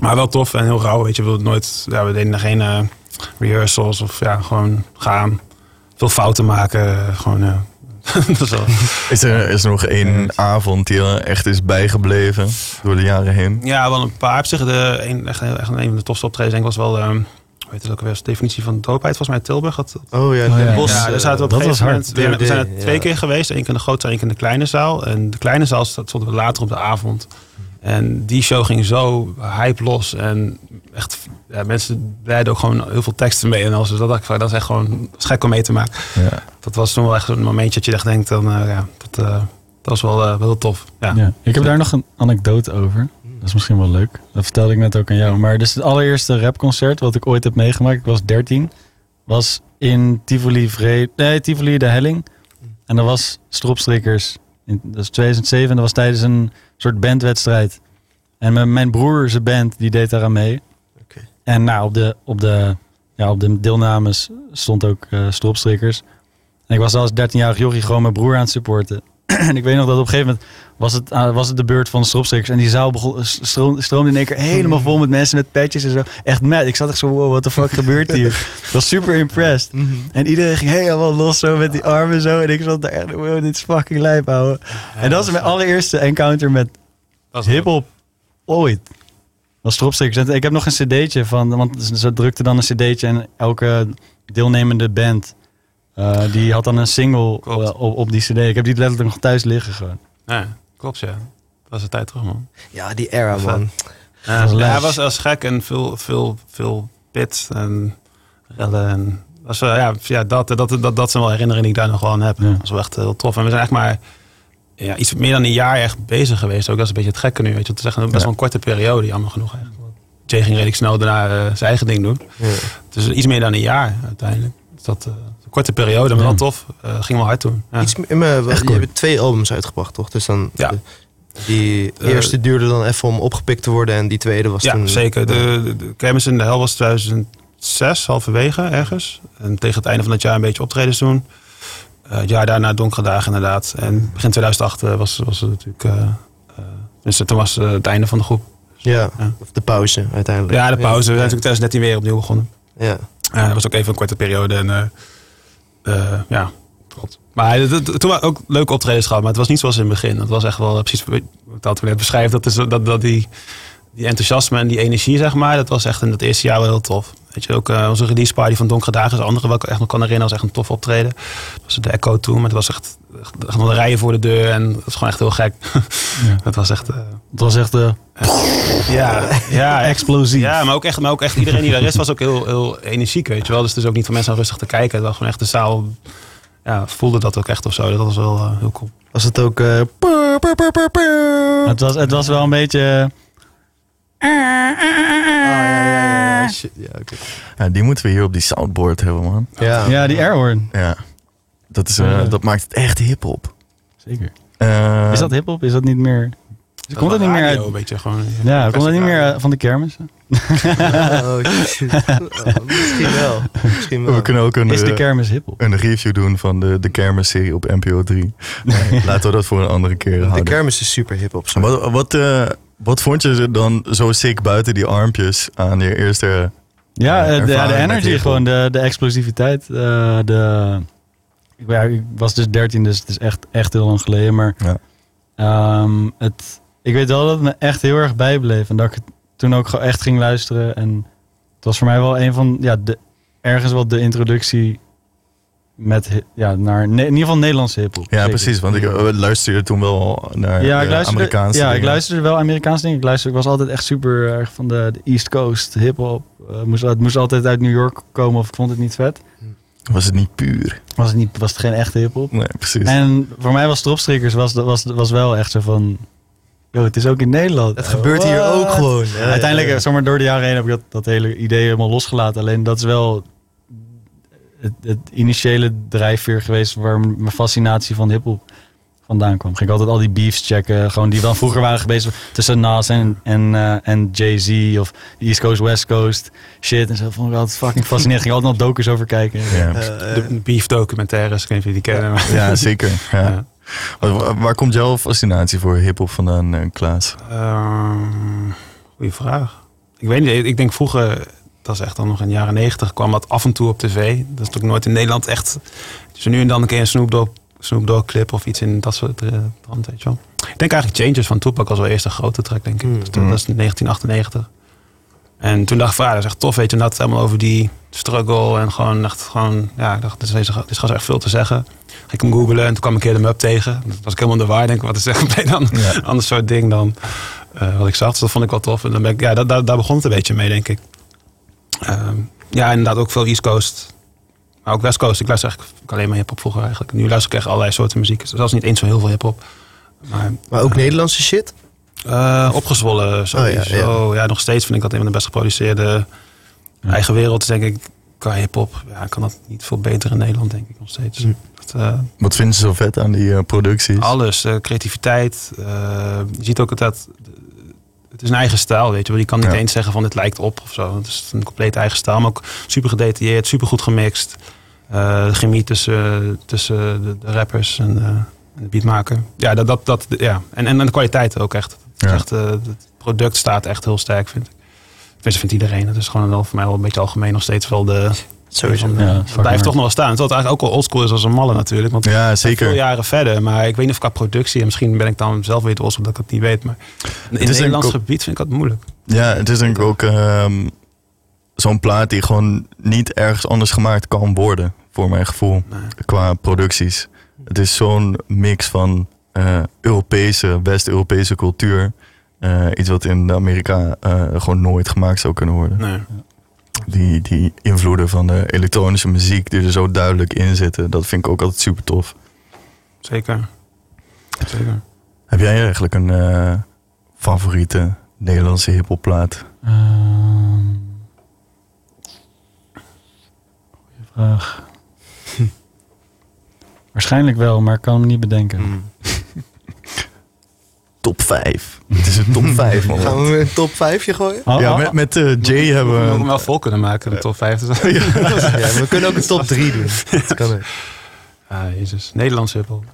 Speaker 5: Maar wel tof en heel rauw, weet je. We, nooit, ja, we deden er geen eh, rehearsals of ja, gewoon gaan. Veel fouten maken, gewoon... eh, is
Speaker 2: er, is er nog één avond die er echt is bijgebleven door de jaren heen?
Speaker 5: Ja, wel een paar. Op zich, de, een, echt, echt een van de tofste optredens denk ik was wel... ehm hoe heet het ook weer? De definitie van doopheid. Volgens mij Tilburg had
Speaker 3: Oh ja,
Speaker 4: Oh,
Speaker 3: Den
Speaker 4: ja.
Speaker 3: Bosch.
Speaker 5: ja, daar zaten we op
Speaker 4: dat
Speaker 5: een
Speaker 4: was
Speaker 5: gegeven
Speaker 4: hard.
Speaker 5: moment. We, we zijn er twee
Speaker 3: ja.
Speaker 5: keer geweest. één keer in de grote, één keer in de kleine zaal. En de kleine zaal stonden we later op de avond. En die show ging zo hype los. En echt, ja, mensen leiden ook gewoon heel veel teksten mee. En als dus dat dacht ik van, dat is echt gewoon dat is gek om mee te maken.
Speaker 2: Ja.
Speaker 5: Dat was toen wel echt een momentje dat je echt denkt, dan, eh, ja, dat, eh, dat was wel, eh, wel tof. Ja.
Speaker 4: Ja. Ik heb daar nog een anekdote over. Dat is misschien wel leuk. Dat vertelde ik net ook aan jou. Maar dus het allereerste rapconcert wat ik ooit heb meegemaakt, ik was 13, was in Tivoli Vrede, nee, Tivoli de Helling. En dat was Stropstrikkers. In, dat is 2007, dat was tijdens een soort bandwedstrijd. En mijn, mijn broer, zijn band, die deed daaraan mee. En nou, op de, op de, ja, op de deelnames stond ook eh Stropstrikkers. En ik was als 13-jarig jochie gewoon mijn broer aan het supporten. en ik weet nog dat op een gegeven moment was het, uh, was het de beurt van de stropstrikkers. En die zaal begon, stroom, stroomde in één keer helemaal vol met mensen met petjes en zo. Echt mad. Ik zat echt zo, wow, what the fuck gebeurt hier? Ik was super impressed.
Speaker 3: Mhm.
Speaker 4: En iedereen ging helemaal los zo met die armen zo. En ik zat daar echt, wow, dit is fucking lijp, houden. en dat is mijn allereerste encounter met hip-hop ooit. Was stropstickers. En ik heb nog een cd'tje van, want ze drukte dan een cd'tje en elke deelnemende band uh, die had dan een single uh, op, op die cd. Ik heb die letterlijk nog thuis liggen gewoon.
Speaker 5: Ja, klopt ja. Dat was een tijd terug man.
Speaker 3: Ja, die era man.
Speaker 5: Ja, hij was, was gek en veel, veel, veel pit en rellen en was, uh, ja, ja dat, dat, dat, dat zijn wel herinneringen die ik daar nog wel aan heb. Ja. Dat was wel echt heel tof. En we zijn echt maar ja, iets meer dan een jaar echt bezig geweest. Ook dat is een beetje het gekke nu. Weet je, te zeggen, best wel een korte periode, jammer genoeg eigenlijk. Jay ging redelijk snel daarna uh, zijn eigen ding doen. Ja. Dus iets meer dan een jaar uiteindelijk. Dus dat, een korte periode, maar wel tof. Uh, ging wel hard toen. Ja.
Speaker 3: Iets, maar, je hebt twee albums uitgebracht, toch? Dus dan
Speaker 5: ja.
Speaker 3: die eerste duurde dan even om opgepikt te worden en die tweede was
Speaker 5: ja,
Speaker 3: toen...
Speaker 5: zeker. De, de, de Kermis in de Hel was 2006, halverwege ergens. En tegen het einde van het jaar een beetje optredens doen. Uh, het jaar daarna donkere dagen inderdaad. En begin 2008 was, was het natuurlijk... Uh, uh, dus toen was het einde van de groep.
Speaker 3: Ja, de pauze uiteindelijk.
Speaker 5: Ja, de pauze. We zijn natuurlijk 2013 weer opnieuw begonnen.
Speaker 3: Ja.
Speaker 5: dat was ook even een korte periode. En ja, klopt. Maar toen waren ook leuke optredens gehad. Maar het was niet zoals in het begin. Het was echt wel precies wat altijd net beschrijf. Dat, is, dat, dat die, die enthousiasme en die energie, zeg maar. Dat was echt in het eerste jaar wel heel tof. Weet je, ook uh, onze release party van Donkere Dagen is andere wat ik echt nog kan herinneren als echt een tof optreden. Dat was de Echo toen, maar het was echt, echt, echt nog rijen voor de deur en het was gewoon echt heel gek. Ja. het was echt... Uh,
Speaker 4: het was echt... Uh,
Speaker 5: ja, ja,
Speaker 4: explosief.
Speaker 5: Ja, maar ook, echt, maar ook echt iedereen die daar is was ook heel, heel energiek, weet je wel. Dus het is ook niet voor mensen om rustig te kijken. Het was gewoon echt de zaal... Ja, voelde dat ook echt of zo. Dat was wel uh, heel cool.
Speaker 3: Was het ook...
Speaker 4: Het, was, het was wel een beetje...
Speaker 3: Ah, ja, ja, ja. Shit, ja, okay.
Speaker 2: ja, die moeten we hier op die soundboard hebben, man.
Speaker 3: Ja,
Speaker 4: ja die airhorn.
Speaker 2: Ja. Dat, is, uh, dat maakt het echt hip-hop.
Speaker 4: Zeker. Uh, is dat hip-hop? Is dat niet meer.
Speaker 5: Dat
Speaker 4: komt het niet meer uit?
Speaker 5: Een beetje gewoon,
Speaker 4: ja, komt het niet meer van de kermis?
Speaker 3: oh, shit. Oh, misschien wel. Misschien wel.
Speaker 2: We kunnen ook een,
Speaker 4: is de kermis hip-hop?
Speaker 2: een review doen van de, de kermis-serie op NPO 3. Nee, laten we dat voor een andere keer
Speaker 3: De
Speaker 2: houden.
Speaker 3: kermis is super hip-hop.
Speaker 2: Wat, wat, uh, wat vond je dan zo sick buiten die armpjes aan je eerste.
Speaker 4: Ja, uh, de, ja, de energy, gewoon de, de explosiviteit. Uh, de, ja, ik was dus 13, dus het is echt, echt heel lang geleden. Maar
Speaker 2: ja.
Speaker 4: um, het, ik weet wel dat het me echt heel erg bijbleef. En dat ik het toen ook echt ging luisteren. En het was voor mij wel een van, ja, de, ergens wel de introductie met, ja, naar in ieder geval Nederlandse hiphop.
Speaker 2: Ja, precies. Want ik luisterde toen wel naar
Speaker 4: ja, ik
Speaker 2: de Amerikaanse
Speaker 4: Ja,
Speaker 2: dingen.
Speaker 4: ik luisterde wel Amerikaanse dingen. Ik, luisterde, ik was altijd echt super erg van de, de East Coast hiphop. Uh, moest, het moest altijd uit New York komen of ik vond het niet vet.
Speaker 2: Was het niet puur?
Speaker 4: Was het, niet, was het geen echte hiphop?
Speaker 2: Nee, precies.
Speaker 4: En voor mij was Stropstrikkers was, was, was wel echt zo van... Yo, het is ook in Nederland.
Speaker 3: Het gebeurt hier ook gewoon.
Speaker 4: Ja, Uiteindelijk, ja, door de jaren heen heb ik dat, dat hele idee helemaal losgelaten. Alleen dat is wel het, het initiële drijfveer geweest waar mijn fascinatie van hiphop vandaan kwam. Ging ik altijd al die beefs checken, gewoon die dan vroeger waren geweest tussen Nas en, en, uh, en Jay-Z of East Coast, West Coast shit en zo. Vond ik altijd fucking fascinerend. Ging altijd nog docus over kijken.
Speaker 2: Ja.
Speaker 5: Uh, de beef documentaires, ik weet niet die kennen.
Speaker 2: Ja, ja zeker. Ja. Waar, waar, komt jouw fascinatie voor hip-hop vandaan, Klaas?
Speaker 5: Uh, goeie vraag. Ik weet niet, ik denk vroeger, dat is echt dan nog in de jaren negentig, kwam dat af en toe op tv. Dat is natuurlijk nooit in Nederland echt. Dus nu en dan een keer een Snoop Dogg, Snoop Dogg clip of iets in dat soort uh, trant, weet je wel. Ik denk eigenlijk Changes van Tupac als wel eerste grote track, denk ik. Mm. Dus dat, dat is 1998. En toen dacht ik, van, ja, dat is echt tof, weet je. En dat helemaal over die struggle en gewoon echt gewoon, ja, ik dacht, dit is, dit is gewoon echt veel te zeggen. Ging ik hem googlen en toen kwam ik een keer de map tegen. Dat was ik helemaal in de waar, denk ik, wat is echt dan ja. een ander soort ding dan uh, wat ik zag. Dus dat vond ik wel tof. En dan ben ik, ja, daar, daar begon het een beetje mee, denk ik. Um, ja, inderdaad ook veel East Coast. Maar ook West Coast. Ik luister eigenlijk alleen maar hip-hop vroeger eigenlijk. Nu luister ik echt allerlei soorten muziek. Zelfs niet eens zo heel veel hip-hop. Maar,
Speaker 3: maar, ook uh, Nederlandse shit?
Speaker 5: Uh, opgezwollen sowieso. Oh, ja, ja. ja, nog steeds vind ik dat een van de best geproduceerde eigen wereld. Denk ik, qua hip-hop. Ja, kan dat niet veel beter in Nederland, denk ik nog steeds.
Speaker 2: Hm.
Speaker 5: Dat, uh,
Speaker 2: Wat vinden ze zo vet aan die uh, producties?
Speaker 5: Alles. Uh, creativiteit. je ziet ook dat het is een eigen stijl, weet je wel. Je kan niet
Speaker 2: Ja.
Speaker 5: eens zeggen van dit lijkt op of zo. Het is een compleet eigen stijl, maar ook super gedetailleerd, super goed gemixt. Eh, de chemie tussen, tussen de, de rappers en En de beat maken. Ja, dat, dat, dat, ja. En, en de kwaliteit ook echt. Het,
Speaker 2: Ja.
Speaker 5: echt, eh, het product staat echt heel sterk, vind ik. Tenminste, vindt iedereen. Het is gewoon wel voor mij wel een beetje algemeen nog steeds wel de...
Speaker 3: Sowieso.
Speaker 4: Ja,
Speaker 5: het blijft toch nog wel staan. Terwijl het eigenlijk ook wel oldschool is als een malle natuurlijk. Want
Speaker 2: Ja, zeker.
Speaker 5: veel jaren verder. Maar ik weet niet of qua productie... En misschien ben ik dan zelf weer te oldschool dat ik het niet weet. Maar in het Nederlands gebied vind ik dat moeilijk.
Speaker 2: Ja, het is denk ik ook ehm, zo'n plaat die gewoon niet ergens anders gemaakt kan worden, voor mijn gevoel,
Speaker 5: Nee.
Speaker 2: qua producties. Het is zo'n mix van eh, Europese, West-Europese cultuur. Eh, iets wat in Amerika eh, gewoon nooit gemaakt zou kunnen worden.
Speaker 5: Nee.
Speaker 2: Die, die invloeden van de elektronische muziek die er zo duidelijk in zitten, dat vind ik ook altijd super tof.
Speaker 5: Zeker. Zeker.
Speaker 2: Heb jij eigenlijk een eh, favoriete Nederlandse hiphopplaat?
Speaker 4: Ehm, goeie vraag. Waarschijnlijk wel, maar ik kan hem niet bedenken.
Speaker 3: Mm.
Speaker 2: Top 5. Het is een top 5, man.
Speaker 3: Gaan we weer een top 5 gooien?
Speaker 4: Oh,
Speaker 2: Ja,
Speaker 4: oh,
Speaker 2: met, met eh, Jay hebben
Speaker 5: We
Speaker 2: we...
Speaker 5: moeten hem
Speaker 2: een-
Speaker 5: wel vol kunnen maken, de top 5.
Speaker 3: Ja, we kunnen ook een top 3 doen. Dat kan ook.
Speaker 5: Ah, jezus. Nederlands hiphop.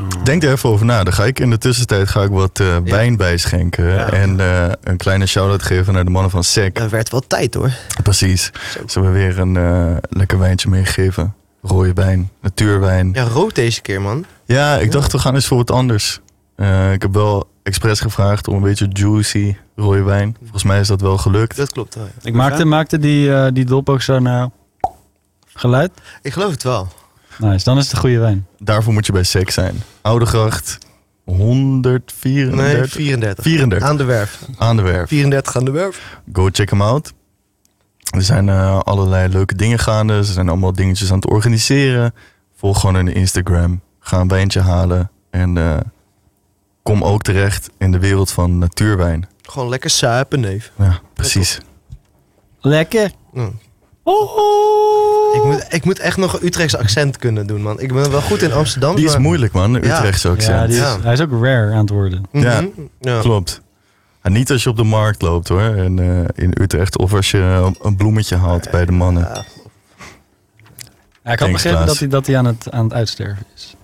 Speaker 5: Oh.
Speaker 2: Denk er even over na. Dan ga ik in de tussentijd ga ik wat eh, wijn bijschenken.
Speaker 5: Ja.
Speaker 2: En eh, een kleine shout-out geven naar de mannen van SEC.
Speaker 3: Dat werd wel tijd hoor.
Speaker 2: Precies. Ze hebben weer een eh, lekker wijntje meegegeven. Rode wijn, natuurwijn. Ja,
Speaker 3: Ja, rood deze keer man.
Speaker 2: ik dacht we gaan eens voor wat anders. Eh, ik heb wel expres gevraagd om een beetje juicy rode wijn. Volgens mij is dat wel gelukt.
Speaker 3: Dat klopt wel. ja.
Speaker 5: Ik
Speaker 4: maakte, maakte die, eh, die dop ook zo'n eh, geluid?
Speaker 3: Ik geloof het wel.
Speaker 4: Nice, dan is het een goede wijn.
Speaker 2: Daarvoor moet je bij SEC zijn. Oudegracht 134
Speaker 3: Nee, 34.
Speaker 2: 34
Speaker 3: Aan de werf.
Speaker 2: aan de werf.
Speaker 3: 34 aan de werf.
Speaker 2: Go check hem out. Er zijn eh, allerlei leuke dingen gaande. Ze zijn allemaal dingetjes aan het organiseren. Volg gewoon hun Instagram. Ga een wijntje halen. En eh, kom ook terecht in de wereld van natuurwijn.
Speaker 3: Gewoon lekker suipen, neef.
Speaker 2: Ja, precies.
Speaker 4: Lekker.
Speaker 3: Mm.
Speaker 4: Oh.
Speaker 3: Ik, moet, ik moet echt nog een Utrechtse accent kunnen doen, man. Ik ben wel goed in Amsterdam.
Speaker 2: Die is
Speaker 3: maar-
Speaker 2: moeilijk, man. De
Speaker 3: Ja.
Speaker 2: Utrechtse
Speaker 4: Ja,
Speaker 2: accent.
Speaker 4: die is,
Speaker 3: Ja.
Speaker 4: hij is ook rare aan het worden.
Speaker 3: Mhm.
Speaker 2: Ja.
Speaker 3: ja.
Speaker 2: Klopt. En niet als je op de markt loopt, hoor. En, eh, in Utrecht. Of als je een- een bloemetje haalt bij de mannen.
Speaker 3: Ja.
Speaker 4: Ja, ik had begrepen dat hij, dat hij aan, het, aan het uitsterven is.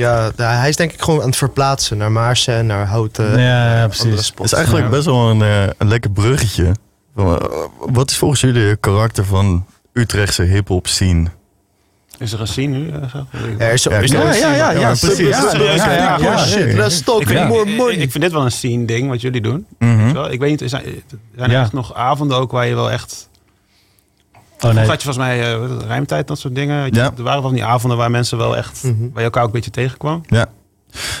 Speaker 3: Ja, daar- hij is denk ik gewoon aan het verplaatsen naar Maarsen en naar Houten.
Speaker 4: Ja, precies.
Speaker 2: Het is eigenlijk
Speaker 4: Ja.
Speaker 2: best wel een, eh, een lekker bruggetje. Van, eh, Wat is volgens jullie het karakter van Utrechtse hip-hop scene?
Speaker 5: Is er een scene nu?
Speaker 3: Er is
Speaker 2: Ja, ja,
Speaker 3: een scene.
Speaker 2: ja, ja, precies.
Speaker 3: Ja, shit,
Speaker 5: Ik, vind, dit wel een scene ding wat jullie doen.
Speaker 2: Mhm.
Speaker 5: Ik weet niet, er zijn, er echt nog avonden ook waar je wel echt...
Speaker 4: Oh nee.
Speaker 5: Had je volgens mij eh, het, ruimtijd, dat soort dingen. Weet je,
Speaker 2: Ja.
Speaker 5: Er waren van die avonden waar mensen wel echt...
Speaker 3: Mhm.
Speaker 5: Waar je elkaar ook een beetje tegenkwam.
Speaker 2: Ja.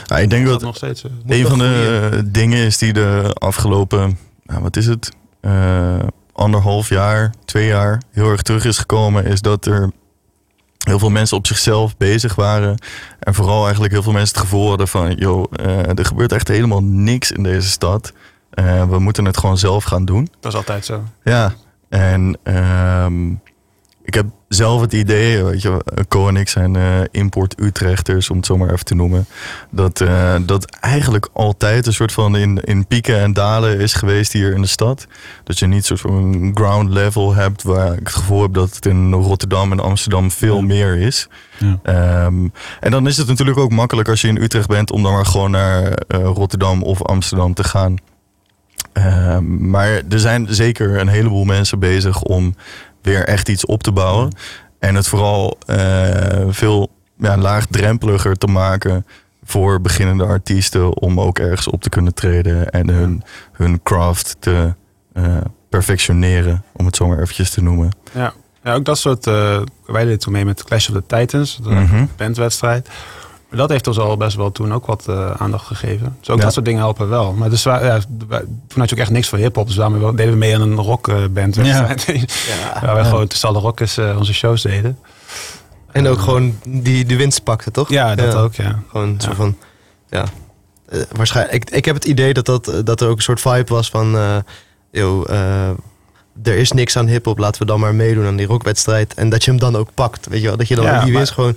Speaker 2: Ja, ik denk
Speaker 5: Is
Speaker 2: dat
Speaker 5: dat nog steeds...
Speaker 3: Moet
Speaker 2: een van de dingen is die de afgelopen, nou, wat is het, Eh, anderhalf jaar, twee jaar heel erg terug is gekomen, is dat er heel veel mensen op zichzelf bezig waren. En vooral eigenlijk heel veel mensen het gevoel hadden van, joh, eh, er gebeurt echt helemaal niks in deze stad. Eh, we moeten het gewoon zelf gaan doen.
Speaker 5: Dat is altijd zo.
Speaker 2: Ja, en ehm, ik heb zelf het idee, weet je, Co en ik zijn eh, import Utrechters, om het zo maar even te noemen. Dat, eh, dat eigenlijk altijd een soort van in, in pieken en dalen is geweest hier in de stad. Dat je niet soort van een ground level hebt waar ik het gevoel heb dat het in Rotterdam en Amsterdam veel
Speaker 4: Ja.
Speaker 2: meer is.
Speaker 4: Ja.
Speaker 2: Ehm, en dan is het natuurlijk ook makkelijk als je in Utrecht bent om dan maar gewoon naar eh, Rotterdam of Amsterdam te gaan. Ehm, maar er zijn zeker een heleboel mensen bezig om weer echt iets op te bouwen. En het vooral eh, veel ja, laagdrempeliger te maken voor beginnende artiesten om ook ergens op te kunnen treden en hun, hun craft te eh, perfectioneren, om het zo maar eventjes te noemen.
Speaker 5: Ja, ja ook dat soort... eh, wij deden toen mee met Clash of the Titans. De
Speaker 2: Mhm.
Speaker 5: bandwedstrijd. Dat heeft ons al best wel toen ook wat eh, aandacht gegeven. Dus ook
Speaker 2: Ja.
Speaker 5: dat soort dingen helpen wel. Maar dus, ja, toen had je ook echt niks voor hip-hop. Dus daarmee deden we mee aan een rockband.
Speaker 3: Ja.
Speaker 5: Waar we gewoon tussen alle rockers eh, onze shows deden.
Speaker 3: En ook gewoon die de winst pakte, toch?
Speaker 5: Ja, dat ook, ja.
Speaker 3: Gewoon een
Speaker 5: Ja.
Speaker 3: soort van, ja. Eh, waarschijnlijk, ik, ik heb het idee dat, dat, eh, dat er ook een soort vibe was van, eh yo, eh, er is niks aan hip-hop, laten we dan maar meedoen aan die rockwedstrijd. En dat je hem dan ook pakt, weet je wel? Dat je dan
Speaker 5: Ja,
Speaker 3: ook die
Speaker 5: maar-
Speaker 3: winst gewoon.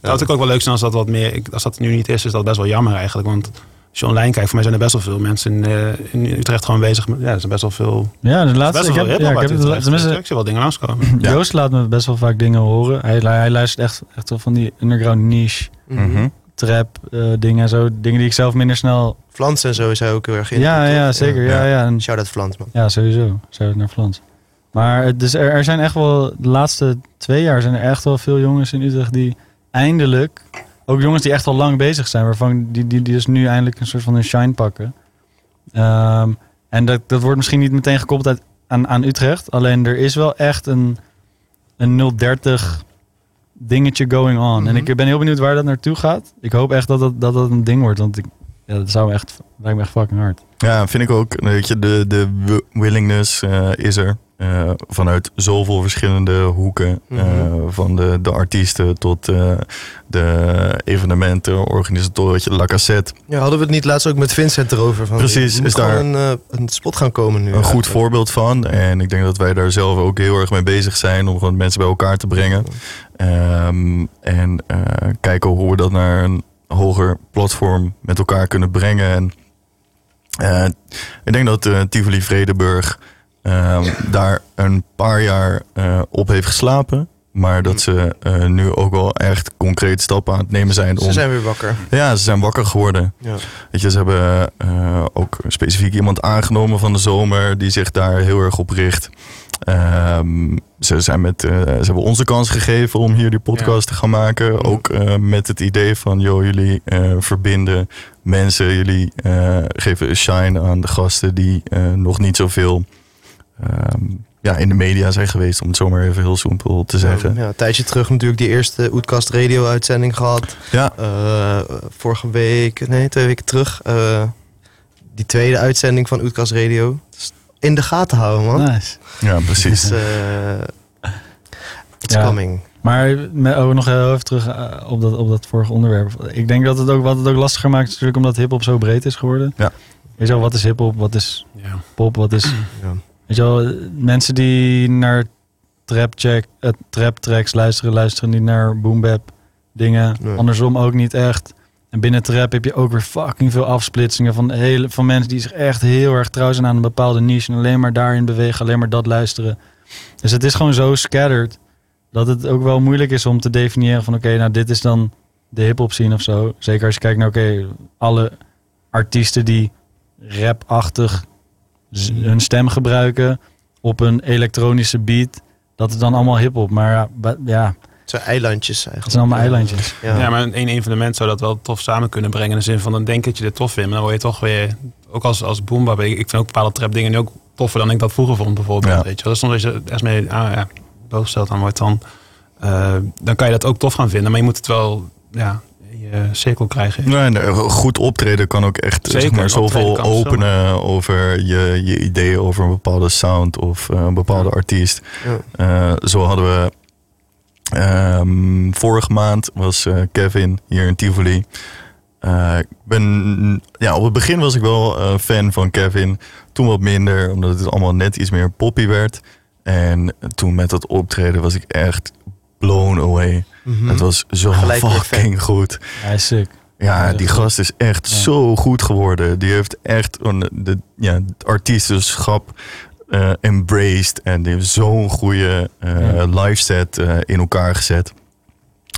Speaker 5: Dat had ik ook wel leuk zijn als dat wat meer... Als dat nu niet is, is dat best wel jammer eigenlijk. Want als je online kijkt, voor mij zijn er best wel veel mensen in, eh, in Utrecht gewoon bezig. Met, ja, er zijn best wel veel.
Speaker 4: Ja, de laatste.
Speaker 5: best
Speaker 4: Ik heb, ja, ik heb
Speaker 5: Utrecht. wel dingen langskomen.
Speaker 2: Ja.
Speaker 4: Joost laat me best wel vaak dingen horen. Hij, hij luistert echt, echt wel van die underground niche,
Speaker 2: Mhm.
Speaker 4: trap eh, dingen en zo. Dingen die ik zelf minder snel...
Speaker 3: Flans en zo is hij ook heel erg in.
Speaker 4: Ja, ja, zeker. Ja, ja. En,
Speaker 3: Shout-out Flans, man.
Speaker 4: ja sowieso. Zou naar Frans. Maar het- dus er, er zijn echt wel... De laatste twee jaar zijn er echt wel veel jongens in Utrecht die eindelijk... Ook jongens die echt al lang bezig zijn. Waarvan die, die, die dus nu eindelijk een soort van een shine pakken. Ehm, en dat, dat wordt misschien niet meteen gekoppeld uit, aan, aan Utrecht. Alleen er is wel echt een, een 030 dingetje going on. En
Speaker 3: Mhm.
Speaker 4: ik ben heel benieuwd waar dat naartoe gaat. Ik hoop echt dat dat, dat, dat een ding wordt. Want ik, ja, dat zou me echt, lijkt me echt fucking hard.
Speaker 2: Ja, vind ik ook. Weet je, de, de wi- willingness eh, is er. eh, vanuit zoveel verschillende hoeken. eh,
Speaker 3: Mhm.
Speaker 2: van de, de artiesten tot eh, de evenementen, organisatoren, weet je, La Cassette.
Speaker 3: Ja, hadden we het niet laatst ook met Vincent erover? Van,
Speaker 2: Precies, is daar-
Speaker 3: een, een spot gaan komen nu.
Speaker 2: Een goed
Speaker 3: Ja.
Speaker 2: voorbeeld van. En ik denk dat wij daar zelf ook heel erg mee bezig zijn. Om gewoon mensen bij elkaar te brengen. Ehm, en eh, kijken hoe we dat naar een hoger platform met elkaar kunnen brengen. En eh, ik denk dat eh, Tivoli Vredenburg ehm, daar een paar jaar eh, op heeft geslapen. Maar dat ze eh, nu ook wel echt concrete stappen aan het nemen zijn. Om,
Speaker 3: Ze zijn weer wakker.
Speaker 2: Ja, ze zijn wakker geworden.
Speaker 3: Ja.
Speaker 2: Weet je, ze hebben eh, ook specifiek iemand aangenomen van de zomer die zich daar heel erg op richt. Ehm, ze, zijn met, eh, ze hebben ons de kans gegeven om hier die podcast te gaan maken. Ook met het idee van, joh, jullie verbinden mensen. Jullie geven een shine aan de gasten die nog niet zoveel ehm, ja, in de media zijn geweest. Om het zomaar even heel simpel te zeggen.
Speaker 3: Ja, een tijdje terug natuurlijk die eerste Oetkast radio uitzending gehad.
Speaker 2: Ja,
Speaker 3: Eh, vorige week, nee, twee weken terug. eh, die tweede uitzending van Oetkast radio. Dus in de gaten houden, man.
Speaker 4: Nice.
Speaker 2: ja precies.
Speaker 3: Dus, eh, it's
Speaker 4: Ja.
Speaker 3: coming.
Speaker 4: Maar met, oh, nog heel even terug op, dat, op dat vorige onderwerp. Ik denk dat het ook wat het ook lastiger maakt, is natuurlijk omdat hip-hop zo breed is geworden.
Speaker 2: Ja.
Speaker 4: Weet je wel, wat is hip-hop? Wat is
Speaker 5: Ja.
Speaker 4: pop? Wat is.
Speaker 3: Ja.
Speaker 4: Weet je wel, mensen die naar trap, check, eh, trap tracks luisteren, luisteren niet naar boom bap dingen.
Speaker 3: Nee.
Speaker 4: Andersom ook niet echt. En binnen trap heb je ook weer fucking veel afsplitsingen van, hele, van mensen die zich echt heel erg trouw zijn aan een bepaalde niche. En alleen maar daarin bewegen, alleen maar dat luisteren. Dus het is gewoon zo scattered dat het ook wel moeilijk is om te definiëren van oké, nou dit is dan de hip-hop scene of zo. Zeker als je kijkt naar oké, alle artiesten die rap-achtig hun stem gebruiken op een elektronische beat. Dat is dan allemaal hip-hop. Maar ja,
Speaker 3: Het zijn eilandjes eigenlijk.
Speaker 4: het zijn allemaal eilandjes.
Speaker 3: Ja.
Speaker 5: Ja, maar één evenement zou dat wel tof samen kunnen brengen. In de zin van, dan denk dat je dit tof vindt. Maar dan word je toch weer, ook als, als boombap, ik, ik vind ook bepaalde trap dingen nu ook toffer dan ik dat vroeger vond bijvoorbeeld.
Speaker 2: Ja.
Speaker 5: Weet je wel. Dus soms als je ergens mee ah, ja, dan wordt dan, eh, dan kan je dat ook tof gaan vinden. Maar je moet het wel, ja, in je cirkel krijgen.
Speaker 2: Nee, nee, goed optreden kan ook echt
Speaker 5: Zeker,
Speaker 2: zeg maar, zoveel openen over je, je ideeën over een bepaalde sound of eh, een bepaalde
Speaker 5: Ja.
Speaker 2: artiest.
Speaker 3: Ja.
Speaker 2: Eh, zo hadden we ehm, vorige maand was eh, Kevin hier in Tivoli. Eh, ik ben, ja, op het begin was ik wel eh, fan van Kevin. Toen wat minder, omdat het allemaal net iets meer poppy werd. En toen met dat optreden was ik echt blown away.
Speaker 3: Mhm.
Speaker 2: Het was zo fucking goed.
Speaker 4: Hij is sick.
Speaker 2: Ja, die
Speaker 4: goed.
Speaker 2: gast is echt
Speaker 4: Ja.
Speaker 2: zo goed geworden. Die heeft echt een, de, ja, het artiestenschap eh, embraced. En die heeft zo'n goede eh
Speaker 4: Ja.
Speaker 2: live set eh, in elkaar gezet.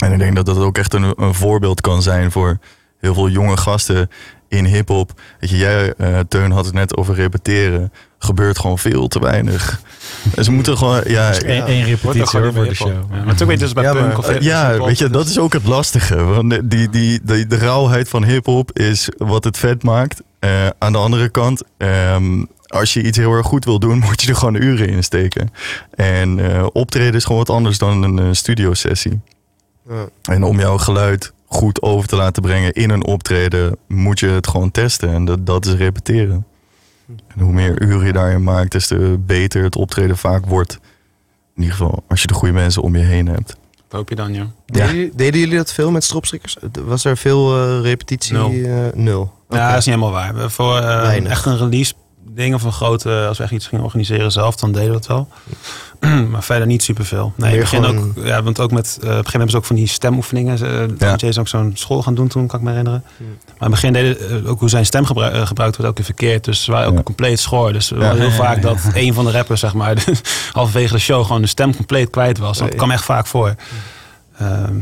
Speaker 2: En ik denk dat dat ook echt een, een voorbeeld kan zijn voor heel veel jonge gasten in hip-hop. Weet je, jij, eh, Teun, had het net over repeteren. Gebeurt gewoon veel te weinig. Ze moeten gewoon, ja,
Speaker 4: Dus één, één
Speaker 5: Wordt ook
Speaker 4: repetitie hoor, voor de show.
Speaker 5: Ja, maar is ook weet je, dus bij
Speaker 3: Ja,
Speaker 5: punk of
Speaker 2: Eh, ja, weet je, dat is ook het lastige. Want die, die, die, de rauwheid van hip-hop is wat het vet maakt. Eh, aan de andere kant, ehm, als je iets heel erg goed wil doen, moet je er gewoon uren in steken. En eh, optreden is gewoon wat anders dan een eh, studiosessie.
Speaker 3: Ja.
Speaker 2: En om jouw geluid goed over te laten brengen in een optreden, moet je het gewoon testen. En dat, dat is repeteren. En hoe meer uren je daarin maakt, des te beter het optreden vaak wordt. In ieder geval, als je de goede mensen om je heen hebt.
Speaker 5: Dat hoop je dan, ja.
Speaker 2: Ja.
Speaker 3: Deden, deden jullie dat veel met stropstrikkers? Was er veel eh, repetitie?
Speaker 5: Nul.
Speaker 3: eh, nul.
Speaker 5: Ja,
Speaker 3: Oké.
Speaker 5: dat is niet helemaal waar. We- Voor eh, echt een release dingen van grote, als we echt iets gingen organiseren zelf, dan deden we het wel. maar verder niet superveel. Nee, begin
Speaker 3: gewoon-
Speaker 5: ook, ja, want ook met, eh, op een gegeven moment hebben ze ook van die stemoefeningen. Ze, uh,
Speaker 2: Ja.
Speaker 5: Is ook zo'n school gaan doen toen, kan ik me herinneren. Maar in het begin deden eh, ook hoe zijn stem gebru- eh, gebruikt wordt ook weer verkeerd. Dus ze waren ook
Speaker 2: Ja.
Speaker 5: compleet schoor. Dus heel
Speaker 4: Ja, ja,
Speaker 5: vaak
Speaker 4: ja.
Speaker 5: dat een van de rappers, zeg maar, halverwege de show gewoon de stem compleet kwijt was. Dat kwam echt vaak voor. Ehm,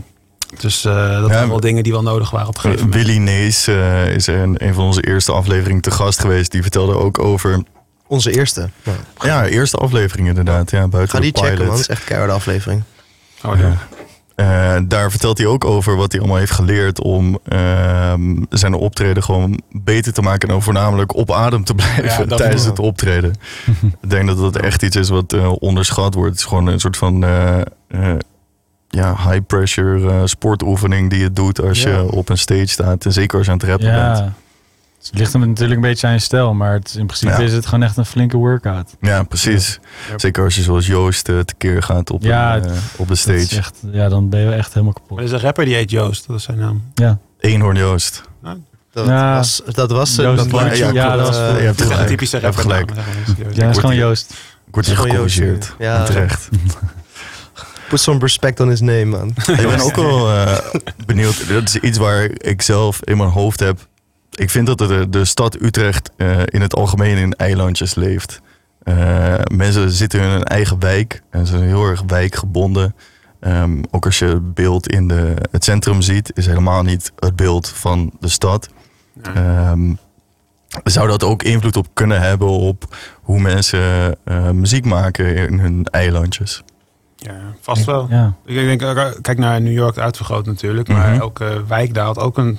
Speaker 5: dus eh, dat
Speaker 2: Ja,
Speaker 5: waren wel dingen die wel nodig waren op een gegeven moment.
Speaker 2: Willy Nees eh, is er in een van onze eerste afleveringen te gast geweest. Die vertelde ook over...
Speaker 3: Onze eerste. Ja.
Speaker 2: Ja, eerste aflevering inderdaad. Ja, buiten
Speaker 3: Ga die
Speaker 2: de
Speaker 3: checken, man. Dat is echt een keiharde aflevering.
Speaker 5: Oh, ja.
Speaker 2: Eh, daar vertelt hij ook over wat hij allemaal heeft geleerd om ehm, zijn optreden gewoon beter te maken. En dan voornamelijk op adem te blijven
Speaker 5: Ja,
Speaker 2: tijdens het optreden. Ik denk dat dat echt iets is wat eh, onderschat wordt. Het is gewoon een soort van eh, eh, ja, high pressure sportoefening die je doet als
Speaker 3: Ja.
Speaker 2: je op een stage staat. En zeker als je aan het rappen bent.
Speaker 4: Ja. Het ligt hem natuurlijk een beetje aan je stijl, maar het, in principe
Speaker 2: Ja.
Speaker 4: is het gewoon echt een flinke workout.
Speaker 2: Ja, precies.
Speaker 3: Ja.
Speaker 2: Zeker als je zoals Joost eh, tekeer gaat op,
Speaker 4: Ja,
Speaker 2: een, eh, op de
Speaker 4: Dat is
Speaker 2: stage.
Speaker 4: echt, ja, dan ben je echt helemaal
Speaker 5: Maar
Speaker 4: kapot.
Speaker 5: er is een rapper die heet Joost, dat is zijn naam.
Speaker 2: Eenhoorn Joost.
Speaker 3: Dat
Speaker 4: Ja.
Speaker 3: was, dat was
Speaker 4: Joost
Speaker 3: dat
Speaker 4: ja, dat was
Speaker 2: je hebt
Speaker 5: Dat
Speaker 2: gelijk.
Speaker 5: typische
Speaker 2: Je hebt
Speaker 5: rapper.
Speaker 2: gelijk.
Speaker 4: Ja, dat is gewoon Joost.
Speaker 2: Ik word hier
Speaker 3: Gewoon Joost,
Speaker 2: gecorrigeerd.
Speaker 3: ja.
Speaker 2: Terecht.
Speaker 3: Put some respect on his name, man.
Speaker 2: Ik ben ook wel eh, benieuwd. Dat is iets waar ik zelf in mijn hoofd heb. Ik vind dat de, de stad Utrecht eh, in het algemeen in eilandjes leeft. Eh, mensen zitten in hun eigen wijk en ze zijn heel erg wijkgebonden. Ehm, ook als je het beeld in de, het centrum ziet, is helemaal niet het beeld van de stad.
Speaker 5: Ja.
Speaker 2: Ehm, zou dat ook invloed op kunnen hebben op hoe mensen eh, muziek maken in hun eilandjes?
Speaker 5: Ja, vast wel.
Speaker 4: Ja.
Speaker 5: Ik denk, kijk naar New York uitvergroot natuurlijk, maar
Speaker 2: Mhm.
Speaker 5: elke wijk daar had ook een...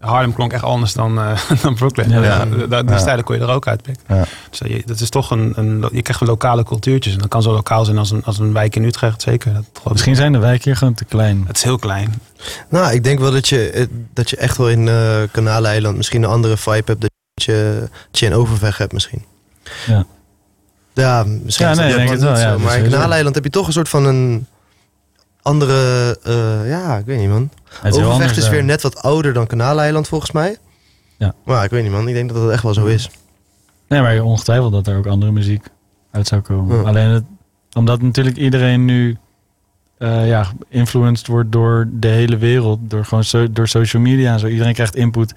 Speaker 5: Harlem klonk echt anders dan, eh, dan Brooklyn.
Speaker 4: Ja,
Speaker 5: die stijlen kon je er ook uitpikken.
Speaker 2: Ja.
Speaker 5: Dus je, dat is toch een, een... Je krijgt van lokale cultuurtjes. En dat kan zo lokaal zijn als een, als een wijk in Utrecht, zeker. Dat.
Speaker 4: Misschien zijn de wijken hier gewoon te klein.
Speaker 5: Het is heel klein.
Speaker 3: Nou, ik denk wel dat je, eh, dat je echt wel in eh Kanaleiland misschien een andere vibe hebt. Dat je, dat je in Overweg hebt misschien.
Speaker 4: Ja.
Speaker 3: Ja, misschien
Speaker 4: Ja, nee, ik denk het wel,
Speaker 3: zo.
Speaker 4: dat is
Speaker 3: Maar in
Speaker 4: sowieso.
Speaker 3: Kanaleiland heb je toch een soort van een andere... eh, ja, ik weet niet, man.
Speaker 4: Het is
Speaker 3: weer net wat ouder dan Kanaleiland volgens mij.
Speaker 4: Ja.
Speaker 3: Maar ik weet niet, man. Ik denk dat dat echt wel zo is.
Speaker 4: Nee, maar ongetwijfeld dat er ook andere muziek uit zou komen.
Speaker 3: Ja.
Speaker 4: Alleen het, omdat natuurlijk iedereen nu eh ja, influenced wordt door de hele wereld. Door, gewoon so- door social media en zo. Iedereen krijgt input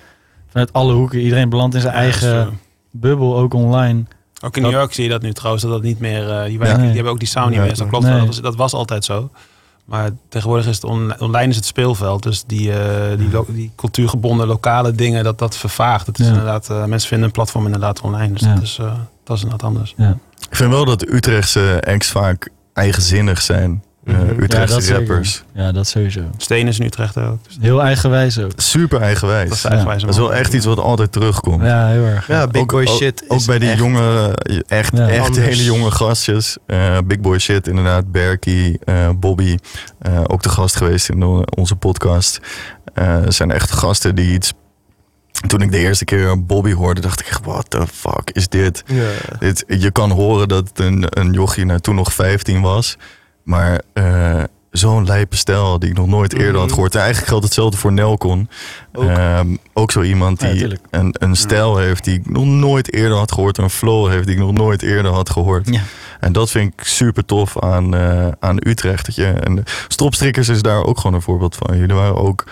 Speaker 4: vanuit alle hoeken. Iedereen belandt in zijn
Speaker 5: Ja,
Speaker 4: eigen bubbel, ook online.
Speaker 5: Ook in
Speaker 4: Dat-
Speaker 5: New York zie je dat nu trouwens, dat dat niet meer... eh, die, wijken,
Speaker 4: nee.
Speaker 5: die hebben ook die sound niet meer. Dus dat klopt
Speaker 4: Nee.
Speaker 5: wel, dat was, dat was altijd zo. Maar tegenwoordig is het on- online is het speelveld. Dus die, eh, die, lo- die cultuurgebonden lokale dingen, dat, dat vervaagt. Het is
Speaker 4: Ja.
Speaker 5: inderdaad, eh, mensen vinden een platform inderdaad online. Dus
Speaker 4: Ja.
Speaker 5: dat, is, eh, dat is inderdaad anders.
Speaker 2: Ik vind wel dat Utrechtse acts vaak eigenzinnig zijn. Eh,
Speaker 3: Mhm.
Speaker 2: Utrechtse
Speaker 4: ja, dat
Speaker 2: rappers.
Speaker 4: Zeker. Ja, dat sowieso.
Speaker 5: Steen is in Utrecht ook. Dus
Speaker 4: Heel eigenwijs ook.
Speaker 2: Super eigenwijs.
Speaker 5: dat is
Speaker 2: Dat
Speaker 5: eigenwijs.
Speaker 2: is wel echt iets wat altijd terugkomt.
Speaker 4: Ja, heel erg.
Speaker 3: Ja, big
Speaker 2: Ook-
Speaker 3: boy
Speaker 2: ook-
Speaker 3: shit
Speaker 2: Ook
Speaker 3: is
Speaker 2: bij die
Speaker 3: echt-
Speaker 2: jonge, echt,
Speaker 4: Ja.
Speaker 2: echt
Speaker 3: Anders.
Speaker 2: hele jonge gastjes. Eh, Big Boy Shit inderdaad. Berky, eh, Bobby. eh, ook de gast geweest in onze podcast. Eh zijn echt gasten die iets... Toen ik de eerste keer Bobby hoorde, dacht ik echt, what the fuck is dit?
Speaker 3: Ja.
Speaker 2: Dit, je kan horen dat het een, een jochie nou, toen nog 15 was. Maar eh, zo'n lijpe stijl die ik nog nooit eerder had
Speaker 3: Mhm.
Speaker 2: gehoord. En eigenlijk geldt hetzelfde voor Nelcon.
Speaker 3: Ook.
Speaker 2: Ehm, ook zo iemand die een, een stijl heeft die ik nog nooit eerder had gehoord. Een flow heeft die ik nog nooit eerder had gehoord.
Speaker 4: Ja.
Speaker 2: En dat vind ik super tof aan, eh, aan Utrecht. Dat je, en Stropstrikkers is daar ook gewoon een voorbeeld van. Jullie waren ook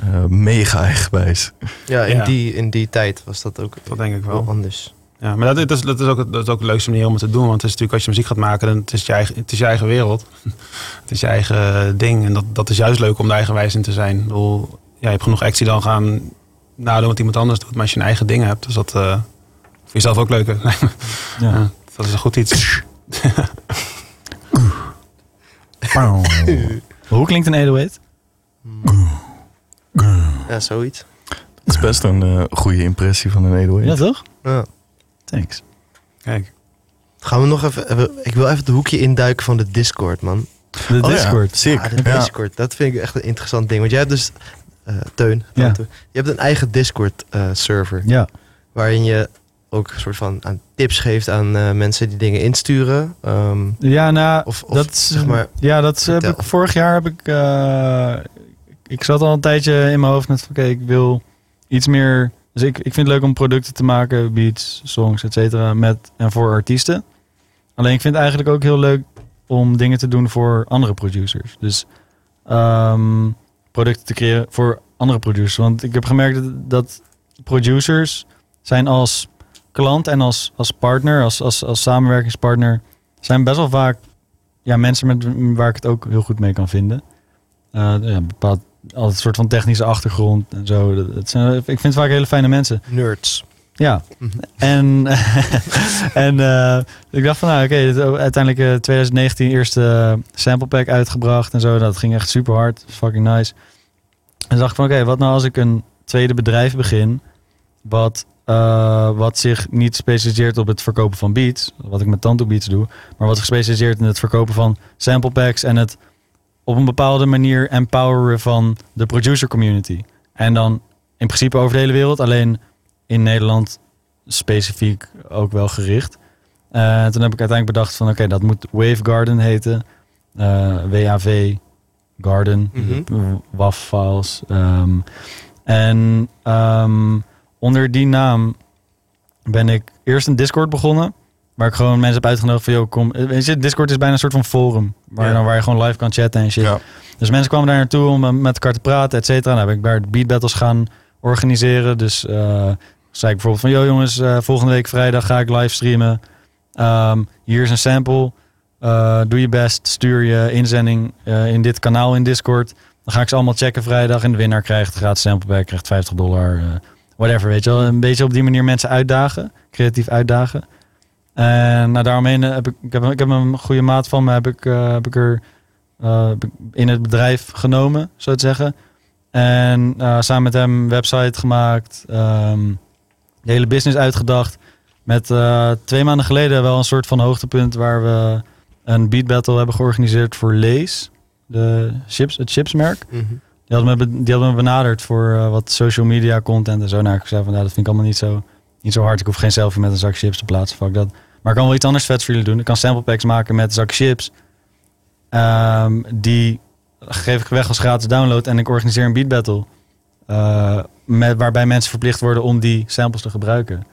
Speaker 2: eh, mega eigenwijs.
Speaker 3: Ja, in,
Speaker 5: Ja.
Speaker 3: Die, in die tijd was dat ook
Speaker 5: Dat denk ik
Speaker 3: wel
Speaker 5: wel.
Speaker 3: anders.
Speaker 5: Ja, maar dat, dat, is, dat, is ook, dat is ook de leukste manier om het te doen. Want het is natuurlijk als je muziek gaat maken, dan het is je eigen, het is je eigen wereld. het is je eigen ding. En dat, dat is juist leuk om daar eigenwijs in te zijn. Ik bedoel, ja, je hebt genoeg actie dan gaan nadoen wat iemand anders doet. Maar als je een eigen ding hebt, is dat eh voor jezelf ook leuker.
Speaker 4: Ja.
Speaker 5: Ja, dat is een goed iets.
Speaker 4: Hoe klinkt een 808?
Speaker 3: Ja, zoiets.
Speaker 2: Dat is best een eh, goede impressie van een 808.
Speaker 4: Ja, toch?
Speaker 3: Ja.
Speaker 4: Thanks.
Speaker 5: Kijk.
Speaker 3: Gaan we nog even, Ik wil even het hoekje induiken van de Discord, man.
Speaker 4: De
Speaker 2: Oh ja,
Speaker 4: Discord.
Speaker 2: sick.
Speaker 3: Ah, de
Speaker 2: Ja.
Speaker 3: Discord, dat vind ik echt een interessant ding. Want jij hebt dus, eh, Teun,
Speaker 4: Ja.
Speaker 3: Je hebt een eigen Discord-server.
Speaker 4: Ja.
Speaker 3: waarin je ook een soort van aan tips geeft aan eh, mensen die dingen insturen. Ehm,
Speaker 4: Ja, nou,
Speaker 3: of, of
Speaker 4: dat
Speaker 3: zeg maar,
Speaker 4: ja, dat heb ik, vorig jaar heb ik, eh, ik zat al een tijdje in mijn hoofd met, van, oké, ik wil iets meer Dus ik, ik vind het leuk om producten te maken, beats, songs, et cetera, met en voor artiesten. Alleen ik vind het eigenlijk ook heel leuk om dingen te doen voor andere producers. Dus ehm, producten te creëren voor andere producers. Want ik heb gemerkt dat, dat producers zijn als klant en als, als partner, als, als, als samenwerkingspartner, zijn best wel vaak ja, mensen met, waar ik het ook heel goed mee kan vinden. Uh, ja, bepaald altijd een soort van technische achtergrond en zo. Dat zijn, ik vind het vaak hele fijne mensen.
Speaker 3: Nerds.
Speaker 4: Ja. Mhm. En, en uh, ik dacht van, nou oké, okay, uiteindelijk uh, 2019 eerste sample pack uitgebracht en zo. Dat ging echt super hard. Fucking nice. En dacht ik van, oké, wat nou als ik een tweede bedrijf begin, wat, uh, wat zich niet specialiseert op het verkopen van beats, wat ik met Tanto Beats doe, maar wat gespecialiseerd in het verkopen van sample packs en het op een bepaalde manier empoweren van de producer community. En dan in principe over de hele wereld, alleen in Nederland specifiek ook wel gericht. Uh, toen heb ik uiteindelijk bedacht van oké, dat moet Wave Garden heten. Uh, eh, WAV Garden, mm -hmm. WAV files. Um, en um, onder die naam ben ik eerst een Discord begonnen. Waar ik gewoon mensen heb uitgenodigd van, joh, kom. Weet je, Discord is bijna een soort van forum. Waar, ja. waar je gewoon live kan chatten en shit. Ja. Dus mensen kwamen daar naartoe om met elkaar te praten, et cetera. Dan heb ik daar beat battles gaan organiseren. Dus uh, zei ik bijvoorbeeld van, joh jongens, uh, volgende week vrijdag ga ik live streamen. Um, hier is een sample. Uh, doe je best, stuur je inzending in dit kanaal in Discord. Dan ga ik ze allemaal checken vrijdag. En de winnaar krijgt gratis sample pack, krijgt 50 dollar. whatever, weet je wel. Een beetje op die manier mensen uitdagen. Creatief uitdagen. En nou, daaromheen heb ik, ik heb, ik heb een goede maat van me, heb ik, uh, heb ik er uh, in het bedrijf genomen, zo te zeggen. En uh, samen met hem een website gemaakt, um, de hele business uitgedacht. Met twee maanden geleden wel een soort van hoogtepunt waar we een beat battle hebben georganiseerd voor Lees, de chips, het chipsmerk. Mm -hmm. die, hadden me, die hadden me benaderd voor wat social media content en zo. Nou, ik zei van, nou, dat vind ik allemaal niet zo niet zo hard. Ik hoef geen selfie met een zak chips te plaatsen. Fuck dat. Maar ik kan wel iets anders vets voor jullie doen. Ik kan sample packs maken met zak chips. Um, die geef ik weg als gratis download. En ik organiseer een beat battle. Uh, met, waarbij mensen verplicht worden om die samples te gebruiken.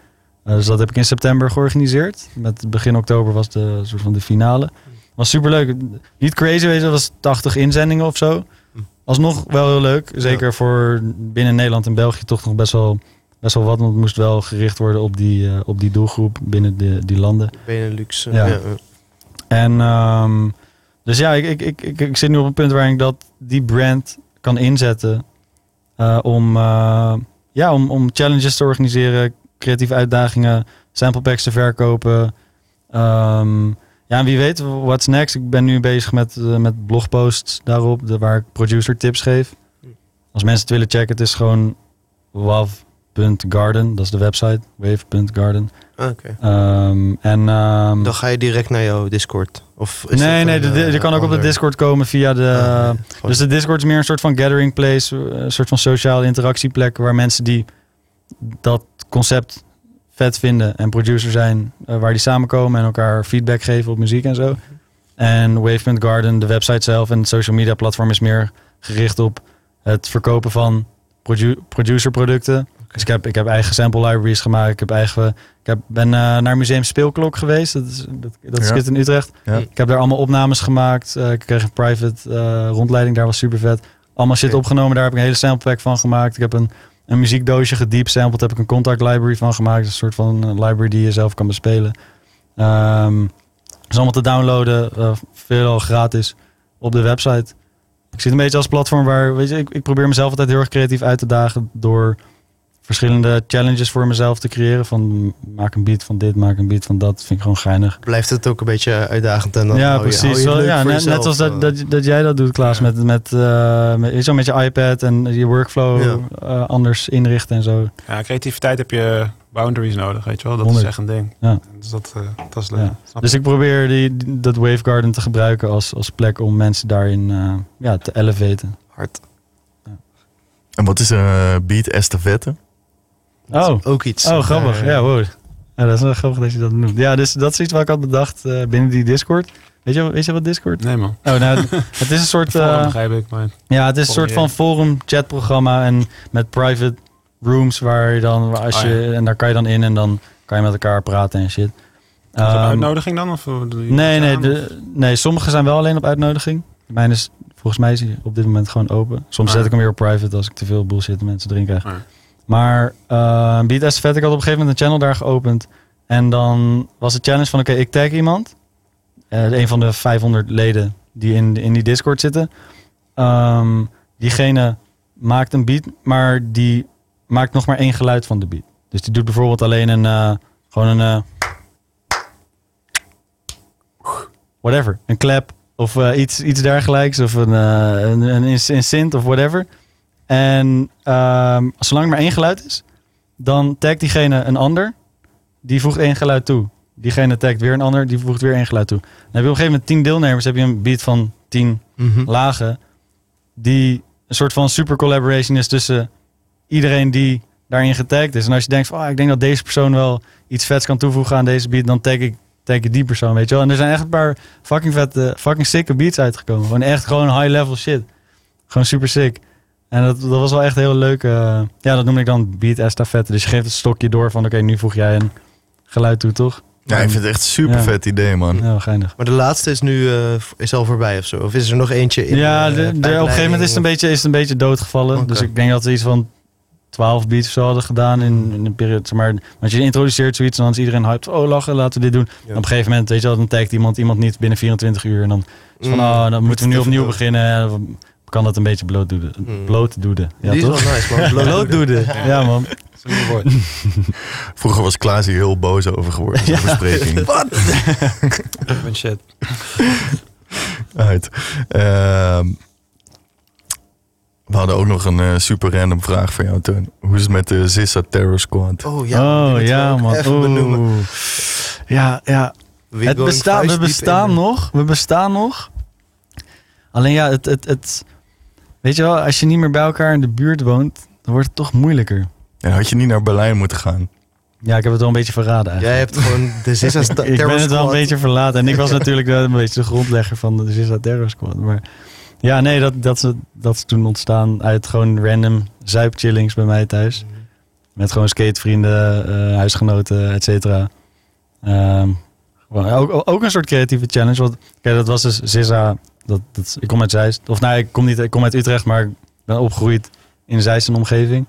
Speaker 4: Uh, dus dat heb ik in september georganiseerd. Met begin oktober was de soort van de finale. Was super leuk. Niet crazy, je, dat was 80 inzendingen of zo. Alsnog wel heel leuk. Zeker voor binnen Nederland en België toch nog best wel best wel wat, want het moest wel gericht worden op die, uh, op die doelgroep binnen de, die landen.
Speaker 3: Benelux.
Speaker 4: Ja. ja. En um, dus ja, ik, ik, ik, ik, ik zit nu op een punt waarin ik dat die brand kan inzetten uh, om, uh, ja, om, om challenges te organiseren, creatieve uitdagingen, sample packs te verkopen. Um, ja, en wie weet, what's next? Ik ben nu bezig met, met blogposts daarop, de, waar ik producer tips geef. Als mensen het willen checken, het is gewoon WAV Wave.garden, dat is de website, wave.garden.
Speaker 3: Oké.
Speaker 4: Okay. Um, en um,
Speaker 3: dan ga je direct naar jouw Discord. Of is
Speaker 4: nee, nee, de, je kan ook op de Discord komen via de. Ah, nee, dus de Discord is meer een soort van gathering place, een soort van sociale interactieplek waar mensen die dat concept vet vinden en producer zijn, uh, waar die samenkomen en elkaar feedback geven op muziek en zo. En Wave.garden, de website zelf en het social media platform is meer gericht op het verkopen van produ producer producten dus ik heb, ik heb eigen sample libraries gemaakt. Ik, heb eigen, ik heb, ben uh, naar Museum Speelklok geweest. Dat, is, dat, dat ja. in Utrecht. Ja. Ik heb daar allemaal opnames gemaakt. Uh, ik kreeg een private uh, rondleiding. Daar was super vet. Allemaal shit okay. opgenomen. Daar heb ik een hele sample pack van gemaakt. Ik heb een, een muziekdoosje gediep sampled. heb ik een contact library van gemaakt. Een soort van library die je zelf kan bespelen. Um, is allemaal te downloaden. veel gratis op de website. Ik zit een beetje als platform waar, weet je, ik, ik probeer mezelf altijd heel erg creatief uit te dagen door verschillende challenges voor mezelf te creëren. Van maak een beat van dit, maak een beat van dat. Vind ik gewoon geinig.
Speaker 3: Blijft het ook een beetje uitdagend en dan
Speaker 4: Ja,
Speaker 3: hou
Speaker 4: precies.
Speaker 3: Je, hou je
Speaker 4: ja, net,
Speaker 3: jezelf,
Speaker 4: net als dat,
Speaker 3: uh,
Speaker 4: dat, dat jij dat doet, Klaas. Ja. Met, met, uh, met, zo met je iPad en je workflow
Speaker 3: Ja.
Speaker 4: uh, anders inrichten en zo.
Speaker 5: Ja, creativiteit heb je boundaries nodig, weet je wel. Dat is echt een ding.
Speaker 4: Ja.
Speaker 5: Dus dat, eh, dat is leuk.
Speaker 4: Ja. Dus ik probeer die, die- dat Wave Garden te gebruiken als, als plek om mensen daarin eh, ja, te elevaten.
Speaker 3: hard.
Speaker 2: En wat is een eh, beat estafette?
Speaker 4: Oh,
Speaker 3: Ook iets.
Speaker 4: oh grappig.
Speaker 3: Eh,
Speaker 4: Ja, wow. Ja, dat is wel grappig dat je dat noemt. Ja, dus dat is iets wat ik had bedacht eh, binnen die Discord. Weet je, weet je wat Discord?
Speaker 5: Nee man.
Speaker 4: Oh, nou, het is een soort...
Speaker 5: Forum
Speaker 4: eh,
Speaker 5: ik, maar...
Speaker 4: Ja, het is een soort van forum chatprogramma en met private rooms waar je dan, als
Speaker 5: Oh, ja.
Speaker 4: je, en daar kan je dan in en dan kan je met elkaar praten en shit.
Speaker 5: Is dat een
Speaker 4: Ehm,
Speaker 5: uitnodiging dan? Of
Speaker 4: Nee, nee,
Speaker 5: aan,
Speaker 4: de, nee, sommige zijn wel alleen op uitnodiging. Mijn is, volgens mij is hij op dit moment gewoon open. Soms
Speaker 5: Ah.
Speaker 4: zet ik hem weer op private als ik te veel bullshit mensen erin krijg.
Speaker 5: Ah.
Speaker 4: Maar uh, Beat Estafette, ik had op een gegeven moment een channel daar geopend. En dan was de challenge van, oké, ik tag iemand. Eh, een van de 500 leden die in, in die Discord zitten. Ehm, diegene maakt een beat, maar die maakt nog maar één geluid van de beat. Dus die doet bijvoorbeeld alleen een, eh, gewoon een... whatever. Een clap of iets, iets dergelijks. Of een, een, een, een synth of whatever. En ehm, zolang er maar één geluid is, dan tagt diegene een ander. Die voegt één geluid toe. Diegene tagt weer een ander, die voegt weer één geluid toe. Dan heb je op een gegeven moment tien deelnemers, heb je een beat van tien
Speaker 3: Mhm.
Speaker 4: lagen. Die een soort van super collaboration is tussen iedereen die daarin getagd is. En als je denkt van, oh, ik denk dat deze persoon wel iets vets kan toevoegen aan deze beat, dan tag ik, tag ik die persoon, weet je wel. En er zijn echt een paar fucking vette, fucking sicke beats uitgekomen. Gewoon echt gewoon high level shit. Gewoon super sick. En dat, dat was wel echt heel leuk. eh, ja, dat noem ik dan beat estafette. Dus je geeft het stokje door van, oké, nu voeg jij een geluid toe, toch?
Speaker 2: Ja, ik vind het echt een super vet idee, man.
Speaker 4: Ja, geinig.
Speaker 3: Maar de laatste is nu eh, is al voorbij of zo? Of is er nog eentje in
Speaker 4: ja,
Speaker 3: eh,
Speaker 4: de, de- op een gegeven moment is het een beetje, is het een beetje doodgevallen. Dus ik denk dat we iets van 12 beats of zo hadden gedaan in, in een periode. zeg Maar, want je introduceert zoiets en dan is iedereen hyped. Oh, lachen, laten we dit doen.
Speaker 3: Ja.
Speaker 4: Op een gegeven moment, weet je wel, dan tagt iemand iemand niet binnen 24 uur. En dan is van,
Speaker 3: Mm,
Speaker 4: oh, dan moeten we nu opnieuw beginnen. Kan dat een beetje bloot doen?
Speaker 3: Mm.
Speaker 4: Bloot doen. Ja,
Speaker 3: Die is
Speaker 4: toch?
Speaker 3: wel nice, man. Bloot
Speaker 4: Bloot doen. Ja, man.
Speaker 5: Is.
Speaker 2: Vroeger was Klaas hier heel boos over geworden. Ja. bespreking.
Speaker 3: Wat?
Speaker 5: Ik ben shit.
Speaker 2: Uit. Ehm, we hadden ook nog een eh, super random vraag van jou, Teun. Hoe is het met de Zissa Terror Squad?
Speaker 3: Oh ja,
Speaker 4: oh, ja, man.
Speaker 3: Even benoemen.
Speaker 4: Ja, ja.
Speaker 3: We
Speaker 4: het we bestaan nog. We bestaan nog. Alleen ja, het, het, het, weet je wel, als je niet meer bij elkaar in de buurt woont, dan wordt het toch moeilijker.
Speaker 2: Ja, had je niet naar Berlijn moeten gaan?
Speaker 4: Ja, ik heb het wel een beetje verraden
Speaker 3: Jij
Speaker 4: eigenlijk.
Speaker 3: hebt gewoon de Zissa
Speaker 4: ik,
Speaker 3: Sta-
Speaker 4: ik
Speaker 3: Terror
Speaker 4: ben het wel een beetje verlaten. En ik was natuurlijk wel een beetje de grondlegger van de Zissa Terror Squad. Maar ja, nee, dat, dat, is, dat is toen ontstaan uit gewoon random zuipchillings bij mij thuis. Met gewoon skatevrienden, eh, huisgenoten, et cetera. Ehm, gewoon ook, ook een soort creatieve challenge. Want kijk, dat was dus Zissa. Dat, dat, ik kom uit Zeist. Of nee, ik kom, niet, ik kom uit Utrecht, maar ik ben opgegroeid in Zeist en omgeving.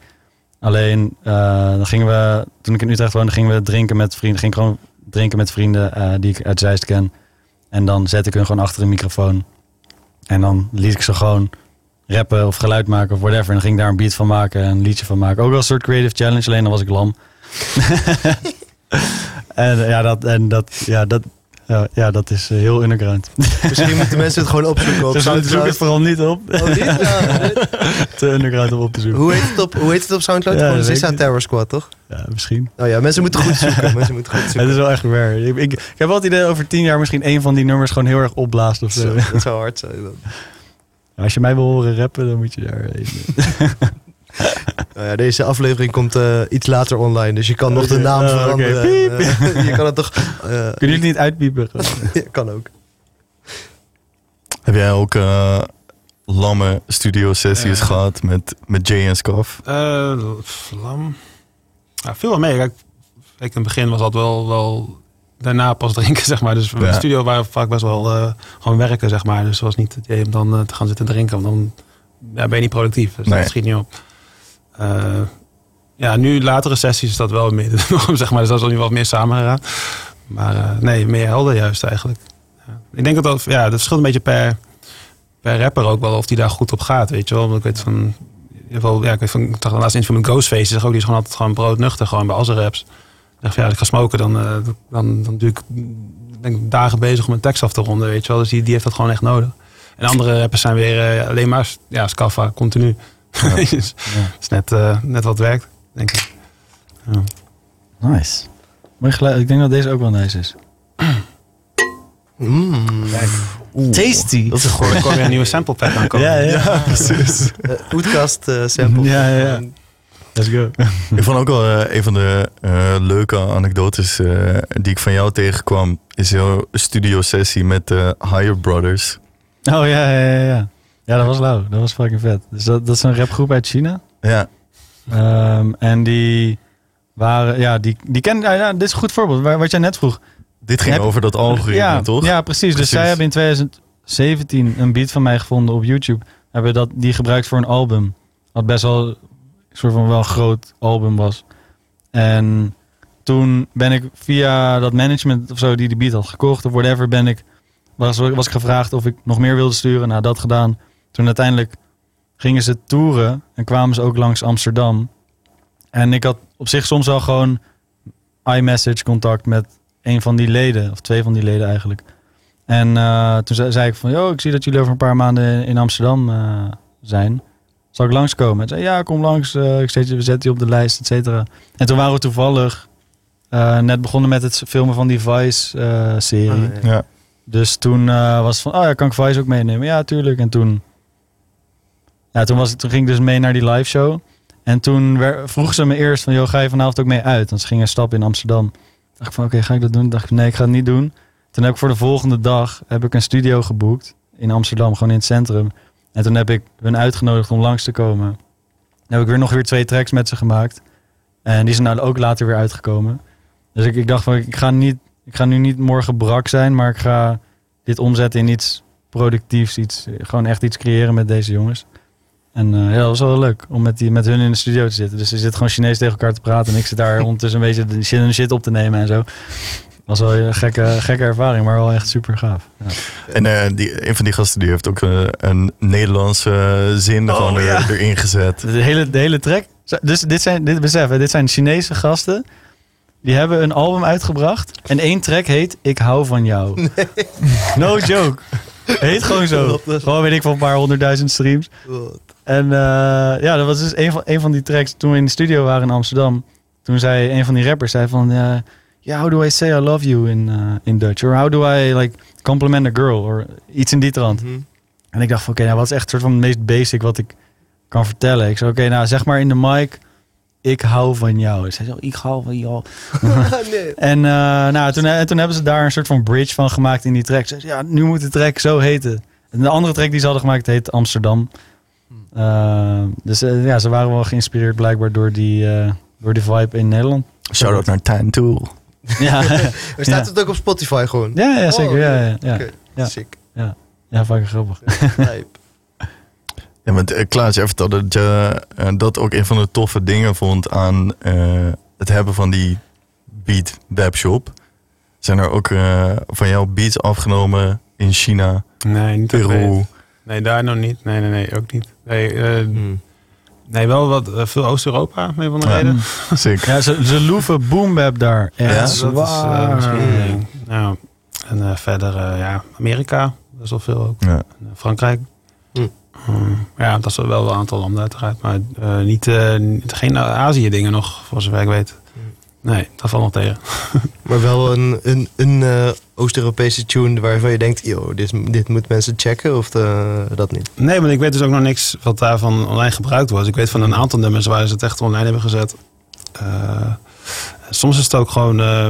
Speaker 4: Alleen, eh, dan gingen we, toen ik in Utrecht woonde, gingen we drinken met vrienden. Ging gewoon drinken met vrienden eh, die ik uit Zeist ken. En dan zette ik hun gewoon achter een microfoon. En dan liet ik ze gewoon rappen of geluid maken of whatever. En dan ging ik daar een beat van maken, een liedje van maken. Ook wel een soort creative challenge, alleen dan was ik lam. en ja, dat, en dat, ja, dat, ja, ja, dat is eh, heel underground.
Speaker 3: Misschien moeten mensen het gewoon opzoeken op
Speaker 4: Dus zoek het vooral niet op.
Speaker 3: Oh, niet? Ja, nee.
Speaker 4: Te underground om op te zoeken.
Speaker 3: hoe, heet het op, hoe heet het op Soundcloud?
Speaker 4: Ja,
Speaker 3: gewoon Zissa
Speaker 4: niet.
Speaker 3: Terror Squad, toch?
Speaker 4: Ja, misschien.
Speaker 3: Oh ja, mensen moeten goed zoeken. mensen moeten goed
Speaker 4: Het
Speaker 3: zoeken.
Speaker 4: is wel echt waar. Ik, ik, ik heb wel het idee over tien jaar misschien een van die nummers gewoon heel erg opblaast of zo.
Speaker 3: Zo, dat zou hard zijn. dan.
Speaker 4: Als je mij wil horen rappen, dan moet je daar even.
Speaker 3: Nou ja, deze aflevering komt eh, iets later online, dus je kan nog de naam
Speaker 4: Oh,
Speaker 3: veranderen.
Speaker 4: Piep.
Speaker 3: En, eh, je kan het toch... eh,
Speaker 4: Kunnen jullie het niet uitpiepen?
Speaker 3: ja, kan ook.
Speaker 2: Heb jij ook lamme studio sessies gehad met, met Jay en Scoff?
Speaker 5: Eh, lam. Ja, veel wel mee. Kijk, in het begin was dat wel, wel daarna pas drinken, zeg maar. Dus
Speaker 2: Ja.
Speaker 5: de studio waren we vaak best wel eh, gewoon werken, zeg maar. Dus het was niet het idee om dan te gaan zitten drinken. Want dan ja, ben je niet productief. Dus
Speaker 2: Nee.
Speaker 5: dat schiet niet op. Eh, ja, nu latere sessies is dat wel meer, zeg maar. Dus dat is al nu wat meer samengegaan. Maar eh, nee, meer helder juist eigenlijk. Ja. Ik denk dat dat, ja, dat verschilt een beetje per, per rapper ook wel of die daar goed op gaat, weet je wel. Ik weet van, ja, ik, weet van, ik zag de laatste interview met Ghostface, die is gewoon altijd gewoon broodnuchter, gewoon bij al zijn raps. Van, ja, als ik ga smoken, dan, eh, dan, dan duur ik denk dagen bezig om een tekst af te ronden, weet je wel. Dus die, die heeft dat gewoon echt nodig. En andere rappers zijn weer alleen maar, ja, scaffa, continu. dus het is net, eh, net wat werkt, denk ik. Ja.
Speaker 4: Nice. Mooi geluid. Ik denk dat deze ook wel nice is.
Speaker 3: Mm.
Speaker 4: Tasty.
Speaker 3: Dat is
Speaker 5: komt weer een nieuwe sample pack aankomen.
Speaker 4: Ja, ja.
Speaker 2: precies.
Speaker 3: Uh, Oetkast eh, sample.
Speaker 4: Ja, ja, ja. Let's go.
Speaker 2: Ik vond ook wel eh, een van de eh, leuke anekdotes eh, die ik van jou tegenkwam, is jouw studio sessie met de Higher Brothers.
Speaker 4: Oh ja, ja, ja, ja. Ja, dat was lauw. Dat was fucking vet. Dus dat, dat is een rapgroep uit China.
Speaker 2: Ja,
Speaker 4: Ehm, en die waren, ja, die, die kennen, ja, ja, dit is een goed voorbeeld, waar- wat jij net vroeg.
Speaker 2: Dit ging
Speaker 4: Heb-
Speaker 2: over dat algoritme,
Speaker 4: ja,
Speaker 2: toch?
Speaker 4: Ja, precies. Dus zij hebben in 2017 een beat van mij gevonden op YouTube. Hebben dat, die gebruikt voor een album. Wat best wel een soort van wel een groot album was. En toen ben ik via dat management of zo die de beat had gekocht of whatever, ben ik, was, was ik gevraagd of ik nog meer wilde sturen. Nou, dat gedaan. Toen uiteindelijk gingen ze toeren en kwamen ze ook langs Amsterdam. En ik had op zich soms wel gewoon iMessage contact met een van die leden, of twee van die leden eigenlijk. En eh, toen zei, zei ik van, yo, ik zie dat jullie over een paar maanden in Amsterdam eh, zijn. Zal ik langskomen? En zei, ja, kom langs. eh, ik zet je, we zetten je op de lijst, et cetera. En toen waren we toevallig eh, net begonnen met het filmen van die Vice-serie.
Speaker 3: Ah, ja.
Speaker 2: Ja.
Speaker 4: Dus toen eh, was het van, oh ja, kan ik Vice ook meenemen? Ja, tuurlijk. En toen, ja, toen, was toen ging ik dus mee naar die live show. En toen vroeg ze me eerst van, joh, ga je vanavond ook mee uit? Want ze gingen stappen in Amsterdam. dacht ik van, oké, ga ik dat doen? dacht ik, nee, ik ga het niet doen. Toen heb ik voor de volgende dag heb ik een studio geboekt in Amsterdam, gewoon in het centrum. En toen heb ik hun uitgenodigd om langs te komen. Dan heb ik weer nog weer twee tracks met ze gemaakt. En die zijn nou ook later weer uitgekomen. Dus ik, ik dacht van, ik ga, niet, ik ga nu niet morgen brak zijn, maar ik ga dit omzetten in iets productiefs. Iets, gewoon echt iets creëren met deze jongens. En eh, ja, dat was wel leuk om met, die, met hun in de studio te zitten. Dus ze zitten gewoon Chinees tegen elkaar te praten. En ik zit daar ondertussen een beetje de shit, hun shit op te nemen en zo. was wel een gekke, gekke ervaring, maar wel echt super gaaf. Ja.
Speaker 2: En eh, die, een van die gasten die heeft ook eh, een Nederlandse zin
Speaker 4: Oh,
Speaker 2: gewoon er- erin gezet.
Speaker 4: De hele, de hele track. Dus dit zijn, dit besef, hè, dit zijn Chinese gasten. Die hebben een album uitgebracht. En één track heet Ik hou van jou. No joke. Heet gewoon zo. Gewoon weet ik van een paar honderdduizend streams. En eh, ja, dat was dus een van, een van die tracks toen we in de studio waren in Amsterdam. Toen zei een van die rappers zei van... eh, ja, how do I say I love you in, eh, in Dutch? Or how do I like compliment a girl? Or iets in die trant.
Speaker 3: Mhm.
Speaker 4: En ik dacht van, oké, nou, wat is echt soort van het meest basic wat ik kan vertellen? Ik zei, oké, nou, zeg maar in de mic, ik hou van jou. Ik zei ik hou van jou.
Speaker 3: nee.
Speaker 4: En nou, toen, en toen hebben ze daar een soort van bridge van gemaakt in die track. Ze zei, ja, nu moet de track zo heten. En de andere track die ze hadden gemaakt heet Amsterdam. Uh, dus uh, ja, ze waren wel geïnspireerd blijkbaar door die, uh, door die vibe in Nederland.
Speaker 2: Shout-out naar Time Tool.
Speaker 4: ja.
Speaker 3: Maar staat
Speaker 4: Ja.
Speaker 3: het ook op Spotify gewoon?
Speaker 4: ja, ja, zeker.
Speaker 3: Oh,
Speaker 4: ja, ja, ja.
Speaker 3: Oké,
Speaker 4: Ja.
Speaker 3: sick.
Speaker 4: ja fucking grappig.
Speaker 3: Lijp.
Speaker 2: Ja, want uh, Klaas, jij vertelde dat je eh, dat ook een van de toffe dingen vond aan eh, het hebben van die beat webshop. Zijn er ook eh, van jou beats afgenomen in China,
Speaker 5: Nee, niet
Speaker 2: Peru?
Speaker 5: Nee, daar nog niet. Nee, nee, nee, ook niet. Nee, eh,
Speaker 3: Hmm.
Speaker 5: nee wel wat eh, veel Oost-Europa, om een van de
Speaker 2: Ja.
Speaker 5: reden.
Speaker 2: Sick.
Speaker 4: Ja, ze, ze loeven boombap daar. Echt
Speaker 2: Ja,
Speaker 5: dat is eh. Nou, en verder, ja, Amerika, best wel veel ook.
Speaker 2: Ja.
Speaker 5: En, Frankrijk.
Speaker 3: Hm.
Speaker 5: Hmm, ja, dat is wel een aantal landen uiteraard. Maar eh, niet, eh, niet- geen Azië dingen nog, voor zover ik weet. Nee, dat valt nog tegen.
Speaker 3: Maar wel een, een, een eh, Oost-Europese tune waarvan je denkt, yo, dit, dit moet mensen checken of eh, dat niet?
Speaker 5: Nee, maar ik weet dus ook nog niks wat daarvan online gebruikt wordt. Ik weet van een aantal nummers waar ze het echt online hebben gezet. Eh, soms is het ook gewoon eh,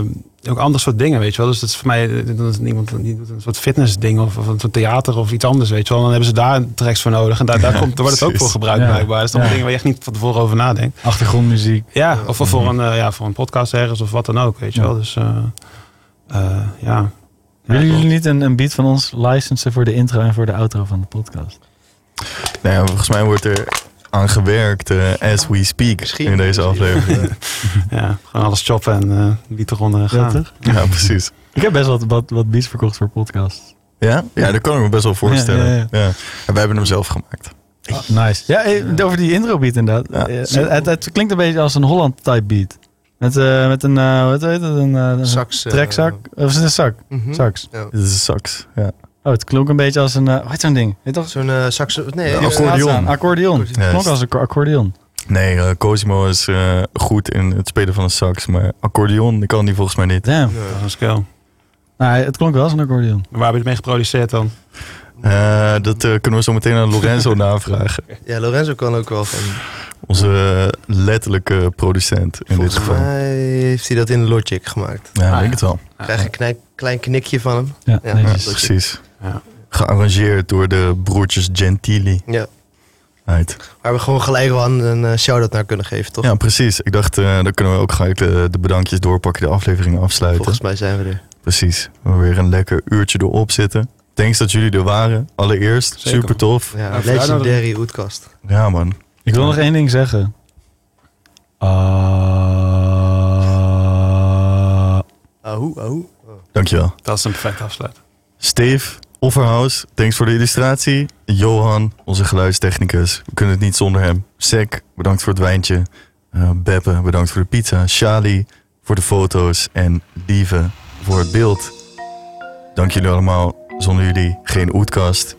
Speaker 5: ook ander soort dingen, weet je wel. Dus dat is voor mij eh, dat is iemand die doet een soort fitnessding of, of een soort theater of iets anders, weet je wel. Dan hebben ze daar tracks voor nodig en daar, daar, komt, daar wordt het ook voor gebruikt
Speaker 4: Ja.
Speaker 5: blijkbaar. Dat is dan
Speaker 4: Ja.
Speaker 5: dingen waar je echt niet van tevoren over nadenkt.
Speaker 4: Achtergrondmuziek.
Speaker 5: Ja, of voor een, eh, ja, voor een podcast ergens of wat dan ook, weet je
Speaker 4: Ja.
Speaker 5: wel. Dus eh, eh, ja.
Speaker 4: Willen
Speaker 5: Ja,
Speaker 4: jullie niet een, een beat van ons licensen voor de intro en voor de outro van de podcast?
Speaker 2: Nou ja, volgens mij wordt er aan gewerkt eh, as we speak
Speaker 3: Misschien.
Speaker 2: in deze aflevering.
Speaker 5: Ja, gewoon alles choppen en eh wie eronder gaan.
Speaker 4: toch?
Speaker 2: ja, precies.
Speaker 4: Ik heb best wat, wat, wat beats verkocht voor podcasts.
Speaker 2: Ja? ja, dat kan ik me best wel voorstellen.
Speaker 4: Ja,
Speaker 2: Ja,
Speaker 4: ja,
Speaker 2: En wij hebben hem zelf gemaakt.
Speaker 4: nice. Ja, eh, over die intro beat inderdaad.
Speaker 2: Ja,
Speaker 4: Eh, het, het, het klinkt een beetje als een Holland type beat. Met, eh, met een, eh wat heet het, een,
Speaker 3: Sax.
Speaker 4: trekzak. Of is het een zak?
Speaker 3: mhm.
Speaker 4: Sax.
Speaker 3: Ja.
Speaker 2: Dit is een sax. Ja.
Speaker 4: Oh, het klonk een beetje als een, eh hoe heet zo'n ding? Heet toch?
Speaker 3: Zo'n eh, sax... Nee, eh,
Speaker 2: accordeon.
Speaker 4: Accordeon. Het klonk als een accordeon.
Speaker 2: Nee, eh, Cosimo is eh, goed in het spelen van een sax, maar accordeon kan die volgens mij niet.
Speaker 4: Damn.
Speaker 3: ja.
Speaker 5: Dat is een skill.
Speaker 4: Nou, het klonk wel als een accordeon.
Speaker 5: Waar heb je het mee geproduceerd dan?
Speaker 2: Eh, dat eh, kunnen we zo meteen aan Lorenzo navragen.
Speaker 3: Ja, Lorenzo kan ook wel van...
Speaker 2: Onze eh, letterlijke producent in dit
Speaker 3: Volgens
Speaker 2: geval.
Speaker 3: mij heeft hij dat in Logic gemaakt.
Speaker 2: Ja, ik
Speaker 5: Ah,
Speaker 2: denk
Speaker 5: ja.
Speaker 2: het wel.
Speaker 3: Krijg een knij- klein knikje van hem.
Speaker 4: Ja,
Speaker 3: Ja.
Speaker 4: nee.
Speaker 2: Precies.
Speaker 5: Ja.
Speaker 2: Gearrangeerd door de broertjes Gentili.
Speaker 3: Ja.
Speaker 2: Uit.
Speaker 3: Waar we gewoon gelijk wel een uh, shout-out naar kunnen geven, toch?
Speaker 2: Ja, precies. Ik dacht, uh, dan kunnen we ook gelijk de, de bedankjes doorpakken, de aflevering afsluiten.
Speaker 3: Volgens mij zijn we er.
Speaker 2: Precies. We weer een lekker uurtje erop zitten. Thanks dat jullie er waren. Allereerst.
Speaker 5: Zeker.
Speaker 2: Super tof.
Speaker 3: Ja, legendary Oetkast.
Speaker 2: Ja, man.
Speaker 4: Ik wil nog één ding zeggen. Uh...
Speaker 3: Ahoe, ahoe. Oh.
Speaker 2: Dankjewel.
Speaker 5: Dat is een perfecte afsluit.
Speaker 2: Steve, Offerhouse, thanks voor de illustratie. Johan, onze geluidstechnicus. We kunnen het niet zonder hem. Sek, bedankt voor het wijntje. Uh, Beppe, bedankt voor de pizza. Shali, voor de foto's. En Lieve, voor het beeld. Dank jullie allemaal. Zonder jullie geen Oetkast.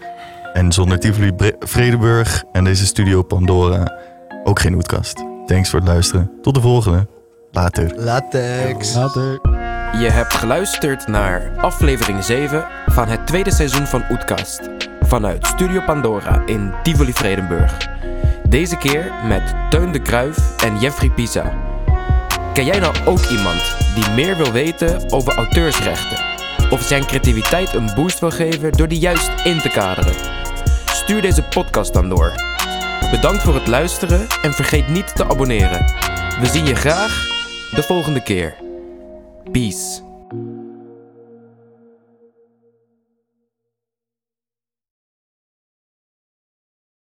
Speaker 2: En zonder Tivoli Vredeburg en deze studio Pandora ook geen Oetkast. Thanks voor het luisteren. Tot de volgende. Later.
Speaker 3: Latex.
Speaker 4: Later.
Speaker 1: Je hebt geluisterd naar aflevering 7 van het tweede seizoen van Oetkast. Vanuit Studio Pandora in Tivoli Vredenburg. Deze keer met Teun de Kruif en Jeffrey Pisa. Ken jij nou ook iemand die meer wil weten over auteursrechten? Of zijn creativiteit een boost wil geven door die juist in te kaderen? Stuur deze podcast dan door. Bedankt voor het luisteren en vergeet niet te abonneren. We zien je graag de volgende keer. Peace.